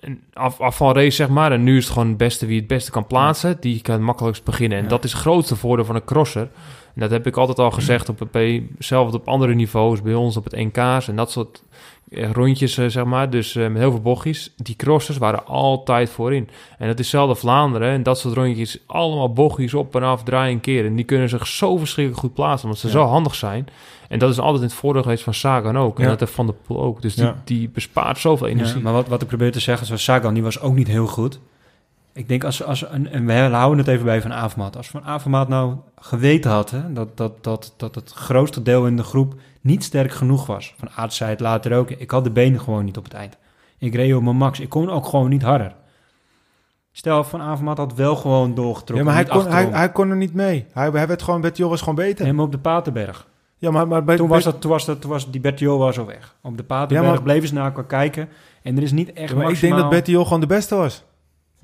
een af, afvalrace, zeg maar. En nu is het gewoon het beste wie het beste kan plaatsen. Die kan het makkelijkst beginnen. En Ja. dat is het grootste voordeel van een crosser. En dat heb ik altijd al gezegd op het P, zelfs op andere niveaus, bij ons op het NK's en dat soort eh, rondjes, eh, zeg maar. Dus eh, met heel veel bochtjes. Die crossers waren altijd voorin. En het is zelfde Vlaanderen. En dat soort rondjes, allemaal bochtjes op en af, draaien en keren. En die kunnen zich zo verschrikkelijk goed plaatsen, omdat ze Ja. zo handig zijn. En dat is altijd in het voordeel geweest van Sagan ook. En Ja. dat heeft Van de Poel ook. Dus die, Ja. die bespaart zoveel energie. Maar wat, wat ik probeer te zeggen, zoals Sagan, die was ook niet heel goed. Ik denk, als, als een, en we houden het even bij Van Avermaat. Als Van Avermaat nou geweten had hè, dat, dat, dat, dat het grootste deel in de groep niet sterk genoeg was. Van Aert zei het later ook, ik had de benen gewoon niet op het eind. Ik reed op mijn max, ik kon ook gewoon niet harder. Stel, Van Avermaat had wel gewoon Ja, doorgetrokken. maar hij kon, hij, achterom. hij kon er niet mee. Hij, hij werd gewoon, Bettiol was gewoon beter. Helemaal op de Paterberg. Ja, maar, maar bij, Toen was, dat, toen was, dat, toen was die Bertiol was al weg. Op de Paterberg Ja, maar- bleven ze naar elkaar kijken. En er is niet echt Ja, maar ik denk dat Bettiol gewoon de beste was.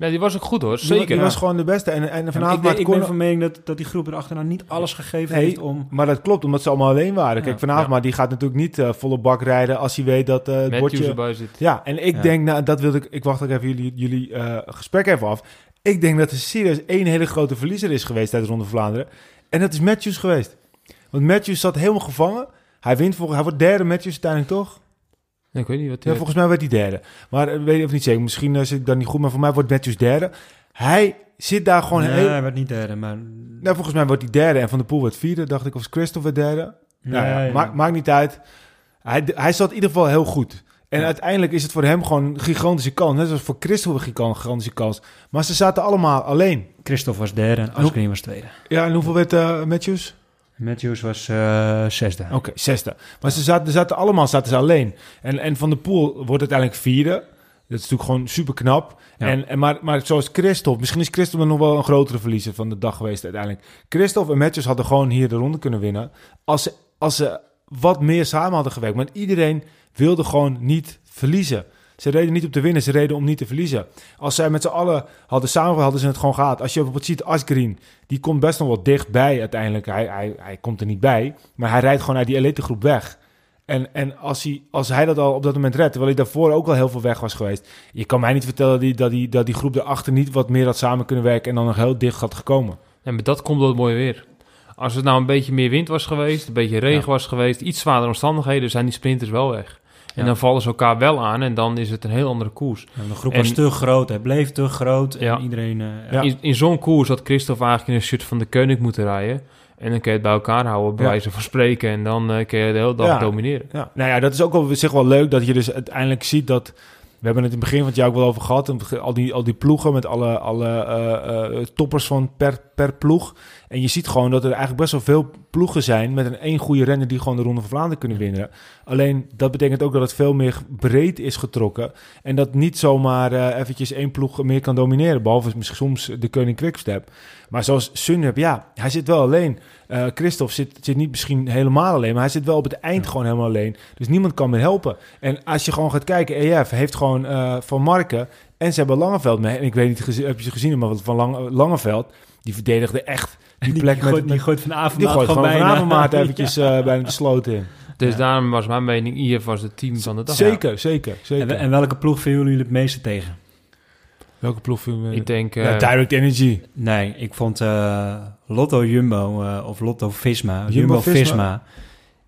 Ja, die was ook goed hoor, Die- zeker. Die ja. was gewoon de beste. En, en vanavond ik, ben, ik kon... ben van mening dat, dat die groep erachteraan niet alles gegeven Nee, heeft om... Maar dat klopt, omdat ze allemaal alleen waren. Kijk, vanavond ja. maar die gaat natuurlijk niet eh, volle bak rijden als hij weet dat eh het bordje... erbij zit. Ja, en ik Ja. denk, nou, dat wilde ik... Ik wacht ook even jullie, jullie eh, gesprek even af. Ik denk dat er serieus één hele grote verliezer is geweest tijdens Ronde van Vlaanderen. En dat is Matthews geweest. Want Matthews zat helemaal gevangen. Hij wint volgens... Hij wordt derde, Matthews uiteindelijk toch? Ja, ik weet niet wat Ja, hij volgens mij werd hij derde. Maar eh, weet ik of niet zeker. Misschien eh, zit ik dan niet goed, maar voor mij wordt Matthews derde. Hij zit daar gewoon nee, heel... hij werd niet derde, maar... Nou, volgens mij wordt hij derde en Van der Poel werd vierde, dacht ik. Of Christophe werd derde. Nou ja, Nee, maakt, maakt niet uit. Hij, hij zat in ieder geval heel goed. En Ja. uiteindelijk is het voor hem gewoon een gigantische kans. Net zoals voor Christophe een gigan- gigantische kans. Maar ze zaten allemaal alleen. Christophe was derde en Asgreen was tweede. Ja, en hoeveel werd eh Matthews? Matthews was eh, zesde. Oké, zesde. Maar ze zaten, ze zaten allemaal zaten ze alleen. En, en Van der Poel wordt uiteindelijk vierde. Dat is natuurlijk gewoon super knap. Ja. En, en maar, maar zoals Christophe, misschien is Christophe nog wel een grotere verliezer van de dag geweest uiteindelijk. Christophe en Matthews hadden gewoon hier de ronde kunnen winnen. Als ze, als ze wat meer samen hadden gewerkt. Maar iedereen wilde gewoon niet verliezen. Ze reden niet om te winnen, ze reden om niet te verliezen. Als zij met z'n allen hadden samen, hadden ze het gewoon gehad. Als je bijvoorbeeld ziet, Asgreen, die komt best nog wel dichtbij uiteindelijk. Hij, hij, hij komt er niet bij, maar hij rijdt gewoon uit die elite groep weg. En, en als, hij, als hij dat al op dat moment redt, terwijl hij daarvoor ook al heel veel weg was geweest. Je kan mij niet vertellen dat die, dat die, dat die groep erachter niet wat meer had samen kunnen werken en dan nog heel dicht had gekomen. En met dat komt door het mooie weer. Als het nou een beetje meer wind was geweest, een beetje regen Ja. was geweest, iets zwaardere omstandigheden, zijn die sprinters wel weg. En dan vallen ze elkaar wel aan en dan is het een heel andere koers. Ja, de groep En- was te groot, hij bleef te groot. En iedereen... eh. In, in zo'n koers had Christophe eigenlijk in een shirt van de Koning moeten rijden. En dan kun je het bij elkaar houden, bij wijze van spreken. En dan eh kun je de hele dag Ja. domineren. Ja, nou ja, dat is ook wel zich wel leuk dat je dus uiteindelijk ziet dat, We hebben het in het begin van het jaar ook wel over gehad. En Al die, al die ploegen met alle, alle eh, toppers van per, per ploeg. En je ziet gewoon dat er eigenlijk best wel veel ploegen zijn met een één goede renner die gewoon de Ronde van Vlaanderen kunnen winnen. Alleen dat betekent ook dat het veel meer breed is getrokken. En dat niet zomaar eh, eventjes één ploeg meer kan domineren. Behalve misschien soms de Koning Quickstep. Maar zoals Sunweb, ja, hij zit wel alleen. Uh, Christophe zit, zit niet misschien helemaal alleen, maar hij zit wel op het eind gewoon helemaal alleen. Dus niemand kan meer helpen. En als je gewoon gaat kijken, EF heeft gewoon uh, Van Marken en ze hebben Langeveld mee. En ik weet niet, heb je ze gezien, maar van Lang, Langeveld, die verdedigde echt die plek die, met, die gooit vanavond die gooit gewoon vanavond maat eventjes ja. uh, bijna de sloot in. Dus ja. daarom was mijn mening, IF was het team van de dag. Zeker, ja. zeker, zeker. En, en, welke ploeg vinden jullie het meeste tegen? Welke ploeg vinden we? Ik denk... Uh, Direct Energy. Nee, ik vond uh, Lotto Jumbo of Lotto Visma, Jumbo, Jumbo Visma,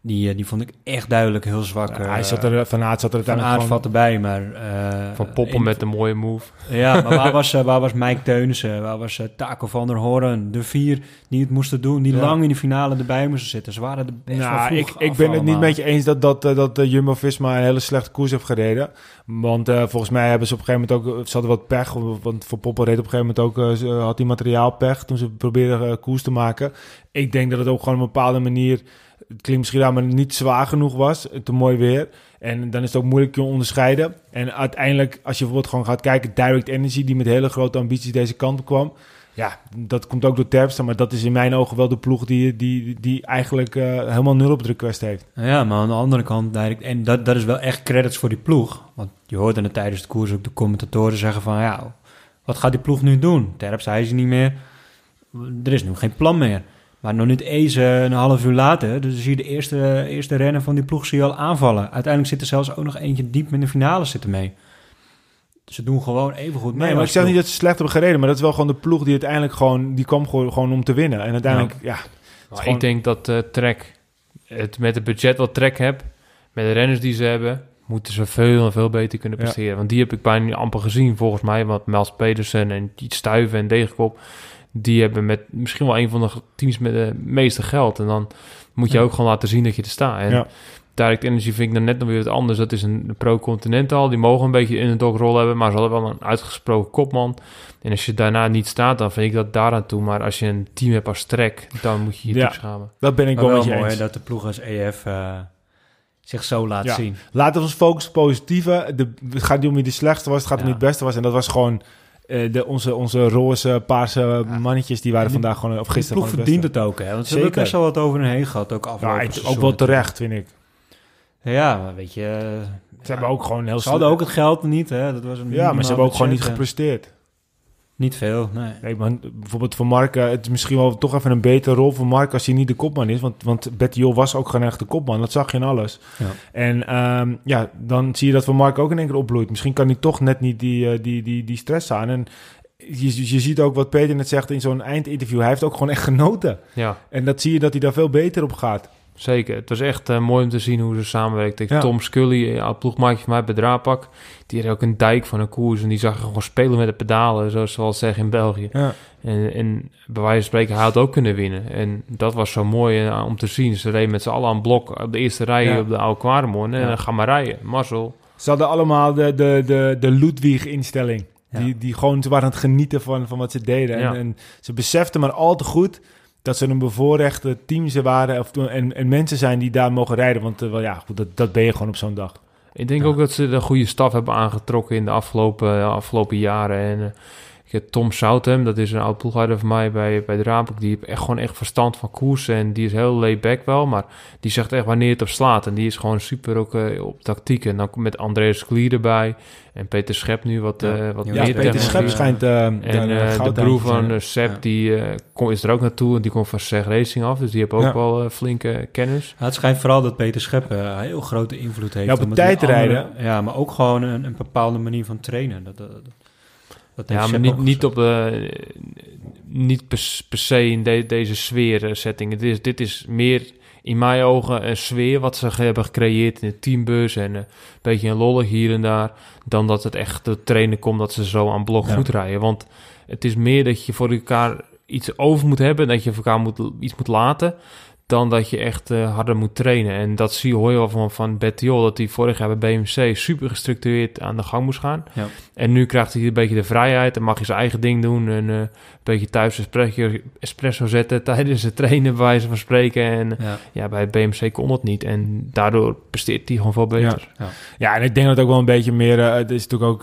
die, die vond ik echt duidelijk heel zwak. hij zat er, Van Aert zat er Van Aert valt erbij, maar... Uh, van Poppen met een mooie move. Ja, maar waar was, waar was Mike Teunissen? Waar was Taco van der Hoorn? De vier die het moesten doen, die ja. lang in de finale erbij moesten zitten. Ze waren de best nou, ik, ik ben het niet met je eens dat, dat, dat uh, Jumbo-Visma een hele slechte koers heeft gereden. Want uh, volgens mij hebben ze op een gegeven moment ook... Ze hadden wat pech, want voor Poppen reed op een gegeven moment ook... had hij materiaalpech toen ze probeerden koers te maken. Ik denk dat het ook gewoon op een bepaalde manier het klinkt misschien raar, maar niet zwaar genoeg was. Te mooi weer. En dan is het ook moeilijk te onderscheiden. En uiteindelijk, als je bijvoorbeeld gewoon gaat kijken, Direct Energy, die met hele grote ambities deze kant kwam. Ja, dat komt ook door Terpstra, maar dat is in mijn ogen wel de ploeg die, die, die eigenlijk uh, helemaal nul op de request heeft. Ja, maar aan de andere kant, Direct, en dat, dat is wel echt credits voor die ploeg. Want je hoorde het tijdens de koers ook de commentatoren zeggen van, ja, wat gaat die ploeg nu doen? Terpstra is niet meer, er is nu geen plan meer. Maar nog niet eens een half uur later, dus zie je de eerste, eerste renner van die ploeg zie je al aanvallen. Uiteindelijk zit er zelfs ook nog eentje diep in de finale zitten mee. Ze doen gewoon even goed mee. Nee, maar ik zeg niet dat ze slecht hebben gereden, maar dat is wel gewoon de ploeg die uiteindelijk gewoon, die kwam gewoon, gewoon om te winnen. En uiteindelijk, ja. ja gewoon... Ik denk dat uh, Trek, het met het budget wat Trek heb, met de renners die ze hebben, moeten ze veel en veel beter kunnen presteren. Ja. Want die heb ik bijna amper gezien volgens mij, want Mels Pedersen en Stuiven en Degenkop die hebben met misschien wel een van de teams met de meeste geld. En dan moet je ook gewoon laten zien dat je er staat. En ja. Direct Energy vind ik dan net nog weer wat anders. Dat is een pro-continental. Die mogen een beetje in een dogrol hebben, maar ze hadden wel een uitgesproken kopman. En als je daarna niet staat, dan vind ik dat daaraan toe. Maar als je een team hebt als trek, dan moet je je ja, schamen. Dat ben ik wel, wel met je mooi eens. dat de ploeg als EF uh, zich zo laat ja. zien. Laten we ons focussen op positieve. De, het gaat niet om wie de slechtste was, het gaat om wie het beste was. En dat was gewoon uh, de, onze, onze roze, paarse ja. mannetjes, die waren die, vandaag gewoon, of gisteren gewoon verdient het ook, hè? Want ze hebben best wel wat over hun heen gehad, ook afgelopen ja, Ook wel terecht, vind ik. Ja, maar weet je... Ze hebben ook gewoon heel... Ze hadden ook het geld niet, hè? Dat was een ja, maar ze hebben ook gewoon niet gepresteerd. Niet veel, nee. nee maar bijvoorbeeld voor Mark, uh, het is misschien wel toch even een betere rol voor Mark als hij niet de kopman is. Want, want Betty Jol was ook gewoon echt de kopman. Dat zag je in alles. Ja. En um, ja, dan zie je dat voor Mark ook in één keer opbloeit. Misschien kan hij toch net niet die, uh, die, die, die stress aan. En je, je ziet ook wat Peter net zegt in zo'n eindinterview. Hij heeft ook gewoon echt genoten. Ja. En dat zie je dat hij daar veel beter op gaat. Zeker. Het was echt uh, mooi om te zien hoe ze samenwerkten. Ja. Tom Scully, oud ploegmaatje van mij bij Draapak, die had ook een dijk van een koers en die zag gewoon spelen met de pedalen, zoals ze zeggen in België. Ja. En, en bij wijze van spreken, hij had ook kunnen winnen. En dat was zo mooi uh, om te zien. Ze reden met z'n allen aan blok op de eerste rij ja. op de oude Quaremon en dan gaan maar rijden. Marcel. Ze hadden allemaal de, de, de, de Ludwig-instelling. Die, die gewoon, ze waren aan het genieten van, van wat ze deden. En, en ze beseften maar al te goed dat ze een bevoorrechte team ze waren of, en, en mensen zijn die daar mogen rijden. Want uh, wel, ja, goed, dat, dat ben je gewoon op zo'n dag. Ik denk ja. ook dat ze de goede staf hebben aangetrokken in de afgelopen, afgelopen jaren. En Tom Southam, dat is een oud ploeghouder van mij bij, bij de Raampoek. Die heeft echt gewoon echt verstand van koersen. En die is heel laid-back wel, maar die zegt echt wanneer het op slaat. En die is gewoon super ook uh, op tactiek. En dan met Andreas Klier erbij. En Peter Schep nu wat, ja. uh, wat ja, meer Peter Schep schijnt... Uh, en uh, de broer van uh, Sepp, ja. die kom, is er ook naartoe. En die komt van Seg Racing af. Dus die heeft ook ja. wel flinke kennis. het schijnt vooral dat Peter Schep een heel grote invloed heeft. Ja, op de tijdrijden. Ja, maar ook gewoon een, een bepaalde manier van trainen. Dat, dat, dat ja, maar niet, niet, op, uh, niet per, per, se in de, deze sfeer setting. Dit is, dit is meer in mijn ogen een sfeer wat ze hebben gecreëerd in de teambus en uh, een beetje een lollig hier en daar, dan dat het echt de trainen komt dat ze zo aan blok ja. goed rijden. Want het is meer dat je voor elkaar iets over moet hebben, dat je voor elkaar moet, iets moet laten, dan dat je echt eh, harder moet trainen. En dat zie je, hoor je wel van, van Bettiol, dat hij vorig jaar bij BMC super gestructureerd aan de gang moest gaan. Ja. En nu krijgt hij een beetje de vrijheid en mag je zijn eigen ding doen. En eh, een beetje thuis espresso, espresso zetten tijdens het trainen, bij wijze van spreken. En Ja. ja, bij BMC kon dat niet. En daardoor presteert hij gewoon veel beter. Ja, en ik denk dat ook wel een beetje meer... eh, het is natuurlijk ook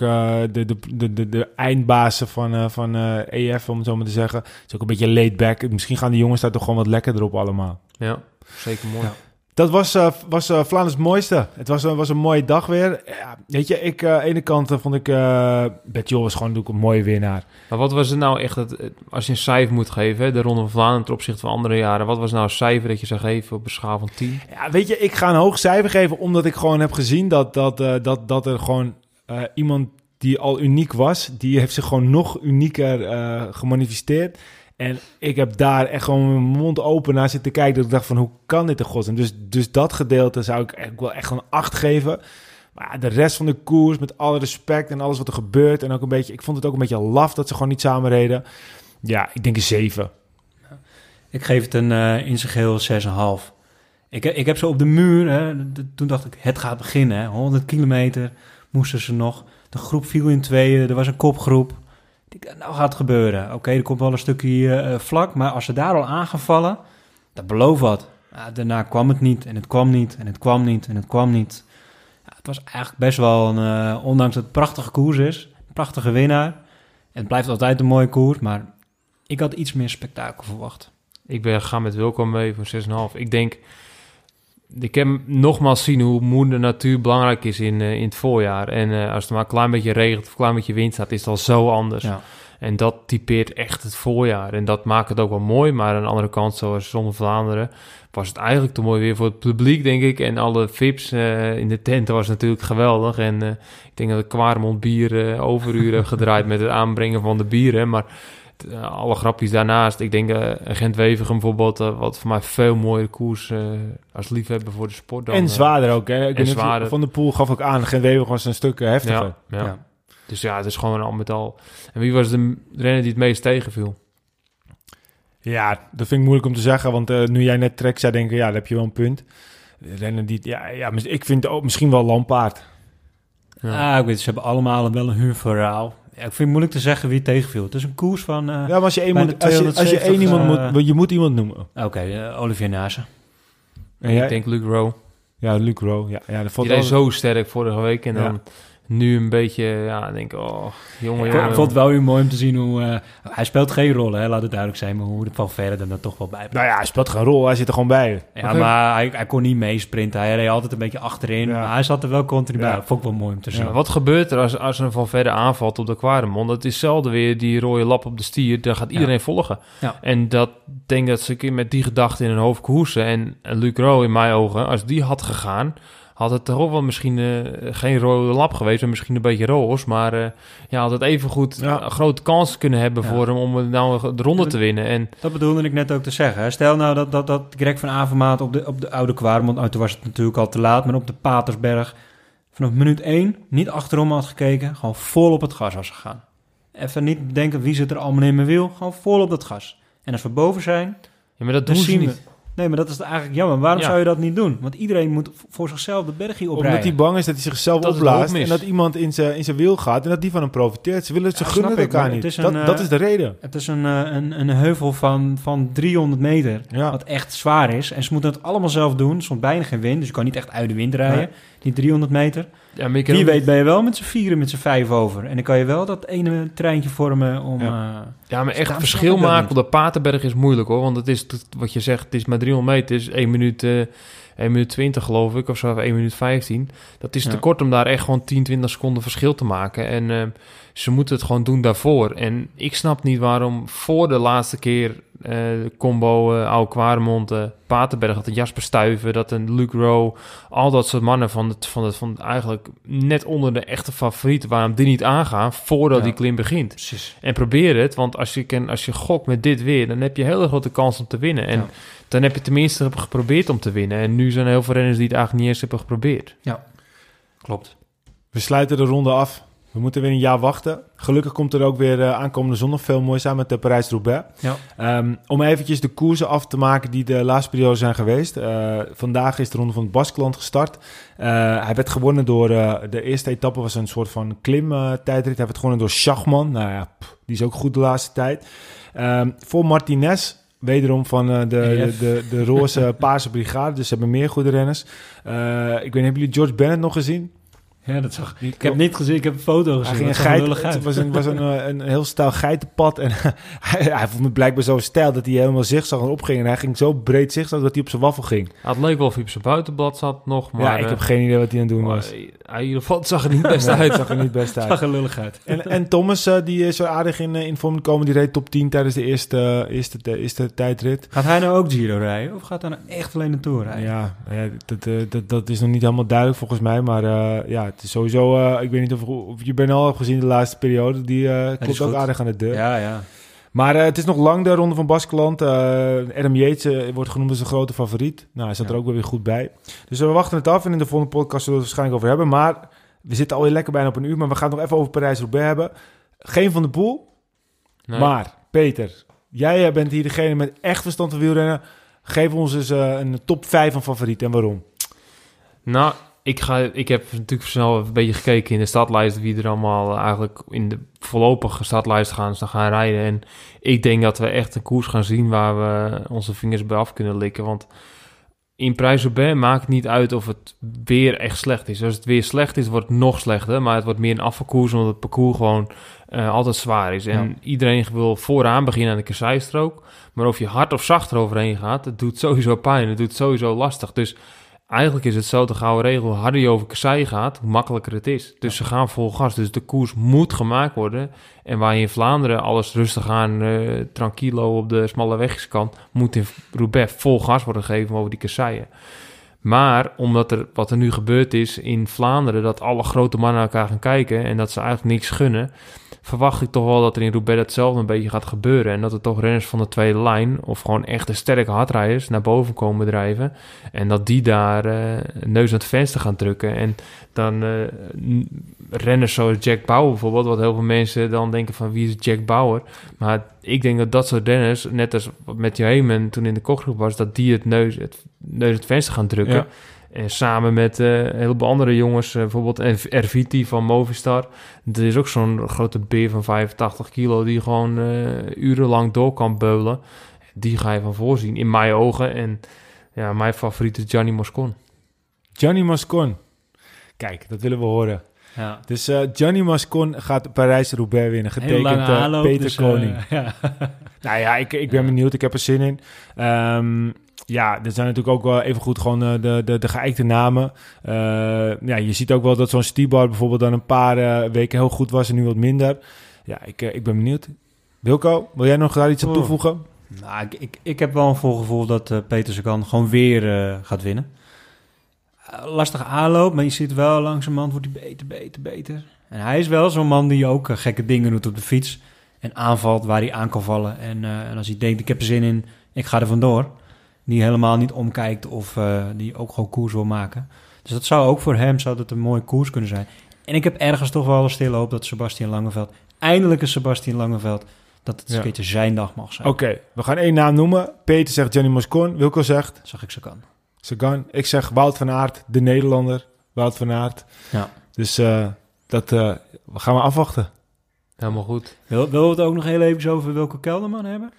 de, de, de, de, de eindbazen van, van EF, om het zo maar te zeggen. Het is ook een beetje laid back. Misschien gaan die jongens daar toch gewoon wat lekkerder op allemaal. Ja, zeker mooi. Ja. Dat was, eh, was eh, Vlaanders mooiste. Het was, een- was een mooie dag weer. Ja, weet je, ik, eh, aan de ene kant eh, vond ik... eh Betjol was gewoon natuurlijk een mooie winnaar. Maar wat was het nou echt, het, het- als je een cijfer moet geven, hè, de Ronde van Vlaanderen ten opzichte van andere jaren, wat was nou een cijfer dat je zou geven op een schaal van 10? Ja, weet je, ik ga een hoog cijfer geven omdat ik gewoon heb gezien dat, dat, eh, dat, dat er gewoon eh, iemand die al uniek was, die heeft zich gewoon nog unieker eh, gemanifesteerd. En ik heb daar echt gewoon mijn mond open naar zitten kijken. Dat ik dacht van, hoe kan dit in godsnaam? Dus, dus dat gedeelte zou ik echt wel echt een 8 geven. Maar de rest van de koers, met alle respect en alles wat er gebeurt. En ook een beetje, ik vond het ook een beetje laf dat ze gewoon niet samen reden. Ja, ik denk een 7. Ik geef het een eh, in zijn geheel 6,5. Ik, ik heb zo op de muur, hè, toen dacht ik, het gaat beginnen. Hè, 100 kilometer moesten ze nog. De groep viel in tweeën, er was een kopgroep. Nou gaat het gebeuren. Oké, er komt wel een stukje eh, vlak, maar als ze daar al aangevallen, dat belooft wat. Daarna kwam het niet en het kwam niet en het kwam niet en het kwam niet. Het was eigenlijk best wel, een, eh, ondanks dat het prachtige koers is, een prachtige winnaar. Het blijft altijd een mooie koers, maar ik had iets meer spektakel verwacht. Ik ben gaan met Wilco mee voor 6,5. Ik denk, ik heb nogmaals zien hoe moeder natuur belangrijk is in, eh, in het voorjaar. En eh, als het maar een klein beetje regent of een klein beetje wind staat, is het al zo anders. Ja. En dat typeert echt het voorjaar. En dat maakt het ook wel mooi. Maar aan de andere kant, zoals Zonder Vlaanderen, was het eigenlijk te mooi weer voor het publiek, denk ik. En alle VIP's eh, in de tent was natuurlijk geweldig. En ik denk dat de Kwaremond bier overuren heeft gedraaid met het aanbrengen van de bieren. Maar eh, alle grapjes daarnaast. Ik denk uh, Gent-Wevergem bijvoorbeeld, uh, wat voor mij veel mooiere koers uh, als liefhebber voor de sport. Dan, en zwaarder ook. Hè? Ik en zwaarder. Van de Poel gaf ook aan, geen Wever was een stuk heftiger. Ja, ja. Ja. Dus ja, het is gewoon al met al. En wie was de renner die het meest tegenviel? Ja, dat vind ik moeilijk om te zeggen, want uh, nu jij net trek zei, denk ik, ja, dan heb je wel een punt. De renner die, ja, ja, ik vind ook misschien wel Lampaard. Ja. Ah, ik weet, ze hebben allemaal wel een huurverhaal. Ja, ik vind het moeilijk te zeggen wie tegenviel. Het is een koers van... Uh, ja, maar als je, één moet, als je, als je één iemand uh, moet... Je moet iemand noemen. Oké, okay, uh, Olivier Nase. En ik denk Luke Rowe. Ja, Luke Rowe. Ja, ja, dat vond Die zo sterk vorige week en dan... Nu een beetje, ja, denk ik, oh, jongen, ja, jongen. Ik vond het wel weer mooi om te zien hoe... Uh, hij speelt geen rol, hè, laat het duidelijk zijn, maar hoe de Van Verre er dan toch wel bij. Nou ja, hij speelt geen rol, hij zit er gewoon bij. Ja, okay. maar hij, hij, kon niet meesprinten. Hij reed altijd een beetje achterin, ja. maar hij zat er wel continu bij. Ja. Vond ik wel mooi om te zien. Ja, wat gebeurt er als, als een Van Verre aanvalt op de Quaremont? Dat is zelden weer die rode lap op de stier, daar gaat iedereen volgen. En dat denk dat ze met die gedachte in hun hoofd koersen. En, en Luc Rowe, in mijn ogen, als die had gegaan had het toch ook wel misschien uh, geen rode lap geweest, maar misschien een beetje roos. Maar uh, ja, had het even goed ja. een grote kans kunnen hebben ja. voor hem om nou de ronde te winnen. En dat bedoelde ik net ook te zeggen. Stel nou dat, dat, dat Greg van Avermaat op de, op de oude Kwaremond, nou, toen was het natuurlijk al te laat, maar op de Patersberg vanaf minuut 1 niet achterom had gekeken, gewoon vol op het gas was gegaan. Even niet bedenken wie zit er allemaal in mijn wiel, gewoon vol op dat gas. En als we boven zijn, ja, maar dat doen ze niet. We, Nee, maar dat is eigenlijk jammer. Waarom ja. zou je dat niet doen? Want iedereen moet voor zichzelf de bergje oprijden. Omdat hij bang is dat hij zichzelf dat opblaast en dat iemand in zijn, in zijn wiel gaat en dat die van hem profiteert. Ze willen het, ze ja, gunnen het elkaar niet. Het dat, een, dat is de reden. Het is een, een, een heuvel van, van 300 meter, ja. wat echt zwaar is. En ze moeten het allemaal zelf doen. Er stond bijna geen wind, dus je kan niet echt uit de wind rijden. Nee. Die 300 meter. Ja, Wie weet ben je wel met z'n vieren, met z'n vijf over. En dan kan je wel dat ene treintje vormen om... Ja, uh, ja maar echt verschil maken op de Paterberg is moeilijk hoor. Want het is, wat je zegt, het is maar 300 meter. Het is 1 minuut, uh, 1 minuut 20 geloof ik, of zo, 1 minuut 15. Dat is ja. te kort om daar echt gewoon 10, 20 seconden verschil te maken. En uh, ze moeten het gewoon doen daarvoor. En ik snap niet waarom voor de laatste keer uh, de combo uh, Oude Kwaremond, uh, Paterberg, dat een Jasper Stuyven, dat een Luke Rowe, al dat soort mannen van het, van het van eigenlijk net onder de echte favorieten, waarom die niet aangaan voordat ja. die klim begint. Precies. En probeer het, want als je, kan, als je gokt met dit weer, dan heb je een hele grote kans om te winnen. En ja. dan heb je tenminste geprobeerd om te winnen. En nu zijn er heel veel renners die het eigenlijk niet eens hebben geprobeerd. Ja, klopt. We sluiten de ronde af We moeten weer een jaar wachten. Gelukkig komt er ook weer uh, aankomende zondag veel moois aan met de Parijs-Roubaix. Ja. Um, om eventjes de koersen af te maken die de laatste periode zijn geweest. Uh, vandaag is de ronde van het Baskeland gestart. Uh, hij werd gewonnen door... de eerste etappe was een soort van klimtijdrit. hij werd gewonnen door Schachman. Nou ja, pff, die is ook goed de laatste tijd. Um, voor Martinez Wederom van de, de, de, de, roze paarse brigade. Dus ze hebben meer goede renners. Uh, ik weet niet, hebben jullie George Bennett nog gezien? Ja, dat zag ik. Ik heb niet gezien, ik heb een foto gezien. Hij ging een geit, het was een, was een, een, een heel stijl geitenpad. En hij, hij vond het blijkbaar zo stijl dat hij helemaal zigzag en opging. En hij ging zo breed zigzag dat hij op zijn waffel ging. het leek wel of hij op zijn buitenblad zat nog. Maar, ja, ik heb geen idee wat hij aan het doen was. Hij, in ieder geval, het zag er niet best uit. zag er niet best uit. zag er lullig uit. En, en Thomas, uh, die is zo aardig in, in vorm gekomen. Die reed top 10 tijdens de eerste, uh, eerste, de eerste tijdrit. Gaat hij nou ook Giro rijden? Of gaat hij nou echt alleen de Tour rijden? Ja, ja dat, uh, dat, dat is nog niet helemaal duidelijk volgens mij. Maar ja, het is sowieso ik weet niet of, of je al hebt gezien de laatste periode. Die uh, klopt ook aardig aan de deur. Ja, ja. Maar uh, het is nog lang de ronde van Baskeland. Uh, Adam Yates wordt genoemd als een grote favoriet. Nou, hij zat ja. er ook wel weer goed bij. Dus we wachten het af en in de volgende podcast zullen we het waarschijnlijk over hebben. Maar we zitten alweer lekker bijna op een uur. Maar we gaan het nog even over Parijs-Roubaix hebben. Geen van de Poel. Nee. Maar Peter, jij bent hier degene met echt verstand van wielrennen. Geef ons eens een top 5 van favorieten en waarom. Nou, ik, ga, ik heb natuurlijk snel een beetje gekeken in de stadlijst wie er allemaal eigenlijk in de voorlopige stadlijst gaan, gaan rijden. En ik denk dat we echt een koers gaan zien waar we onze vingers bij af kunnen likken. Want in prijs maakt het niet uit of het weer echt slecht is. Als het weer slecht is, wordt het nog slechter. Maar het wordt meer een afvalkoers, omdat het parcours gewoon uh, altijd zwaar is. En iedereen wil vooraan beginnen aan de kasseistrook. Maar of je hard of zacht eroverheen gaat, het doet sowieso pijn. Het doet sowieso lastig. Dus Eigenlijk is het zo, de gouden regel, hoe harder je over kassei gaat, hoe makkelijker het is. Dus ze gaan vol gas. Dus de koers moet gemaakt worden. En waar je in Vlaanderen alles rustig aan, uh, tranquilo op de smalle wegjes kan, moet in Roubaix vol gas worden gegeven over die kasseien. Maar omdat er, wat er nu gebeurd is in Vlaanderen, dat alle grote mannen naar elkaar gaan kijken en dat ze eigenlijk niks gunnen, verwacht ik toch wel dat er in Roubaix hetzelfde een beetje gaat gebeuren. En dat er toch renners van de tweede lijn, of gewoon echte sterke hardrijders, naar boven komen drijven. En dat die daar uh, neus aan het venster gaan drukken. En dan uh, renners zoals Jack Bauer bijvoorbeeld, wat heel veel mensen dan denken van wie is Jack Bauer? Maar ik denk dat dat soort renners, net als met Heyman toen in de kochgroep was, dat die het neus het, neus het venster gaan drukken. En samen met uh, een heleboel andere jongens, uh, bijvoorbeeld Erviti van Movistar. Er is ook zo'n grote beer van 85 kilo die gewoon uh, urenlang door kan beulen. Die ga je van voorzien, in mijn ogen. En ja, mijn favoriet is Gianni Moscon. Gianni Moscon. Kijk, dat willen we horen. Ja. Dus uh, Gianni Moscon gaat Parijs-Roubaix winnen. Getekend uh, Peter dus, Koning. Uh, ja. nou ja, ik, ik ben benieuwd. Ik heb er zin in. Um, ja, er zijn natuurlijk ook wel even goed gewoon uh, de, de, de geëikte namen. Uh, ja, je ziet ook wel dat zo'n Stibar bijvoorbeeld dan een paar uh, weken heel goed was en nu wat minder. Ja, ik, ik ben benieuwd. Wilco, wil jij nog daar iets aan toevoegen? Nou, ik, ik, ik heb wel een voorgevoel dat uh, Peter Sagan gewoon weer gaat winnen. lastige aanloop, maar je ziet wel langzamerhand wordt hij beter, beter, beter. En hij is wel zo'n man die ook gekke dingen doet op de fiets. En aanvalt waar hij aan kan vallen. En, en als hij denkt, ik heb er zin in, ik ga er vandoor die helemaal niet omkijkt of uh, die ook gewoon koers wil maken. Dus dat zou ook voor hem zou dat een mooie koers kunnen zijn. En ik heb ergens toch wel een stille hoop dat Sebastian Langeveld, eindelijk een Sebastian Langeveld, dat het ja. een beetje zijn dag mag zijn. Oké, okay, we gaan één naam noemen. Peter zegt Johnny Moscon. Wilco zegt? Zag ik Sagan. Sagan. Ik zeg Wout van Aert, de Nederlander. Wout van Aert. Ja. Dus uh, dat uh, gaan we afwachten. Helemaal goed. Wil, wil we het ook nog heel even over welke Kelderman hebben?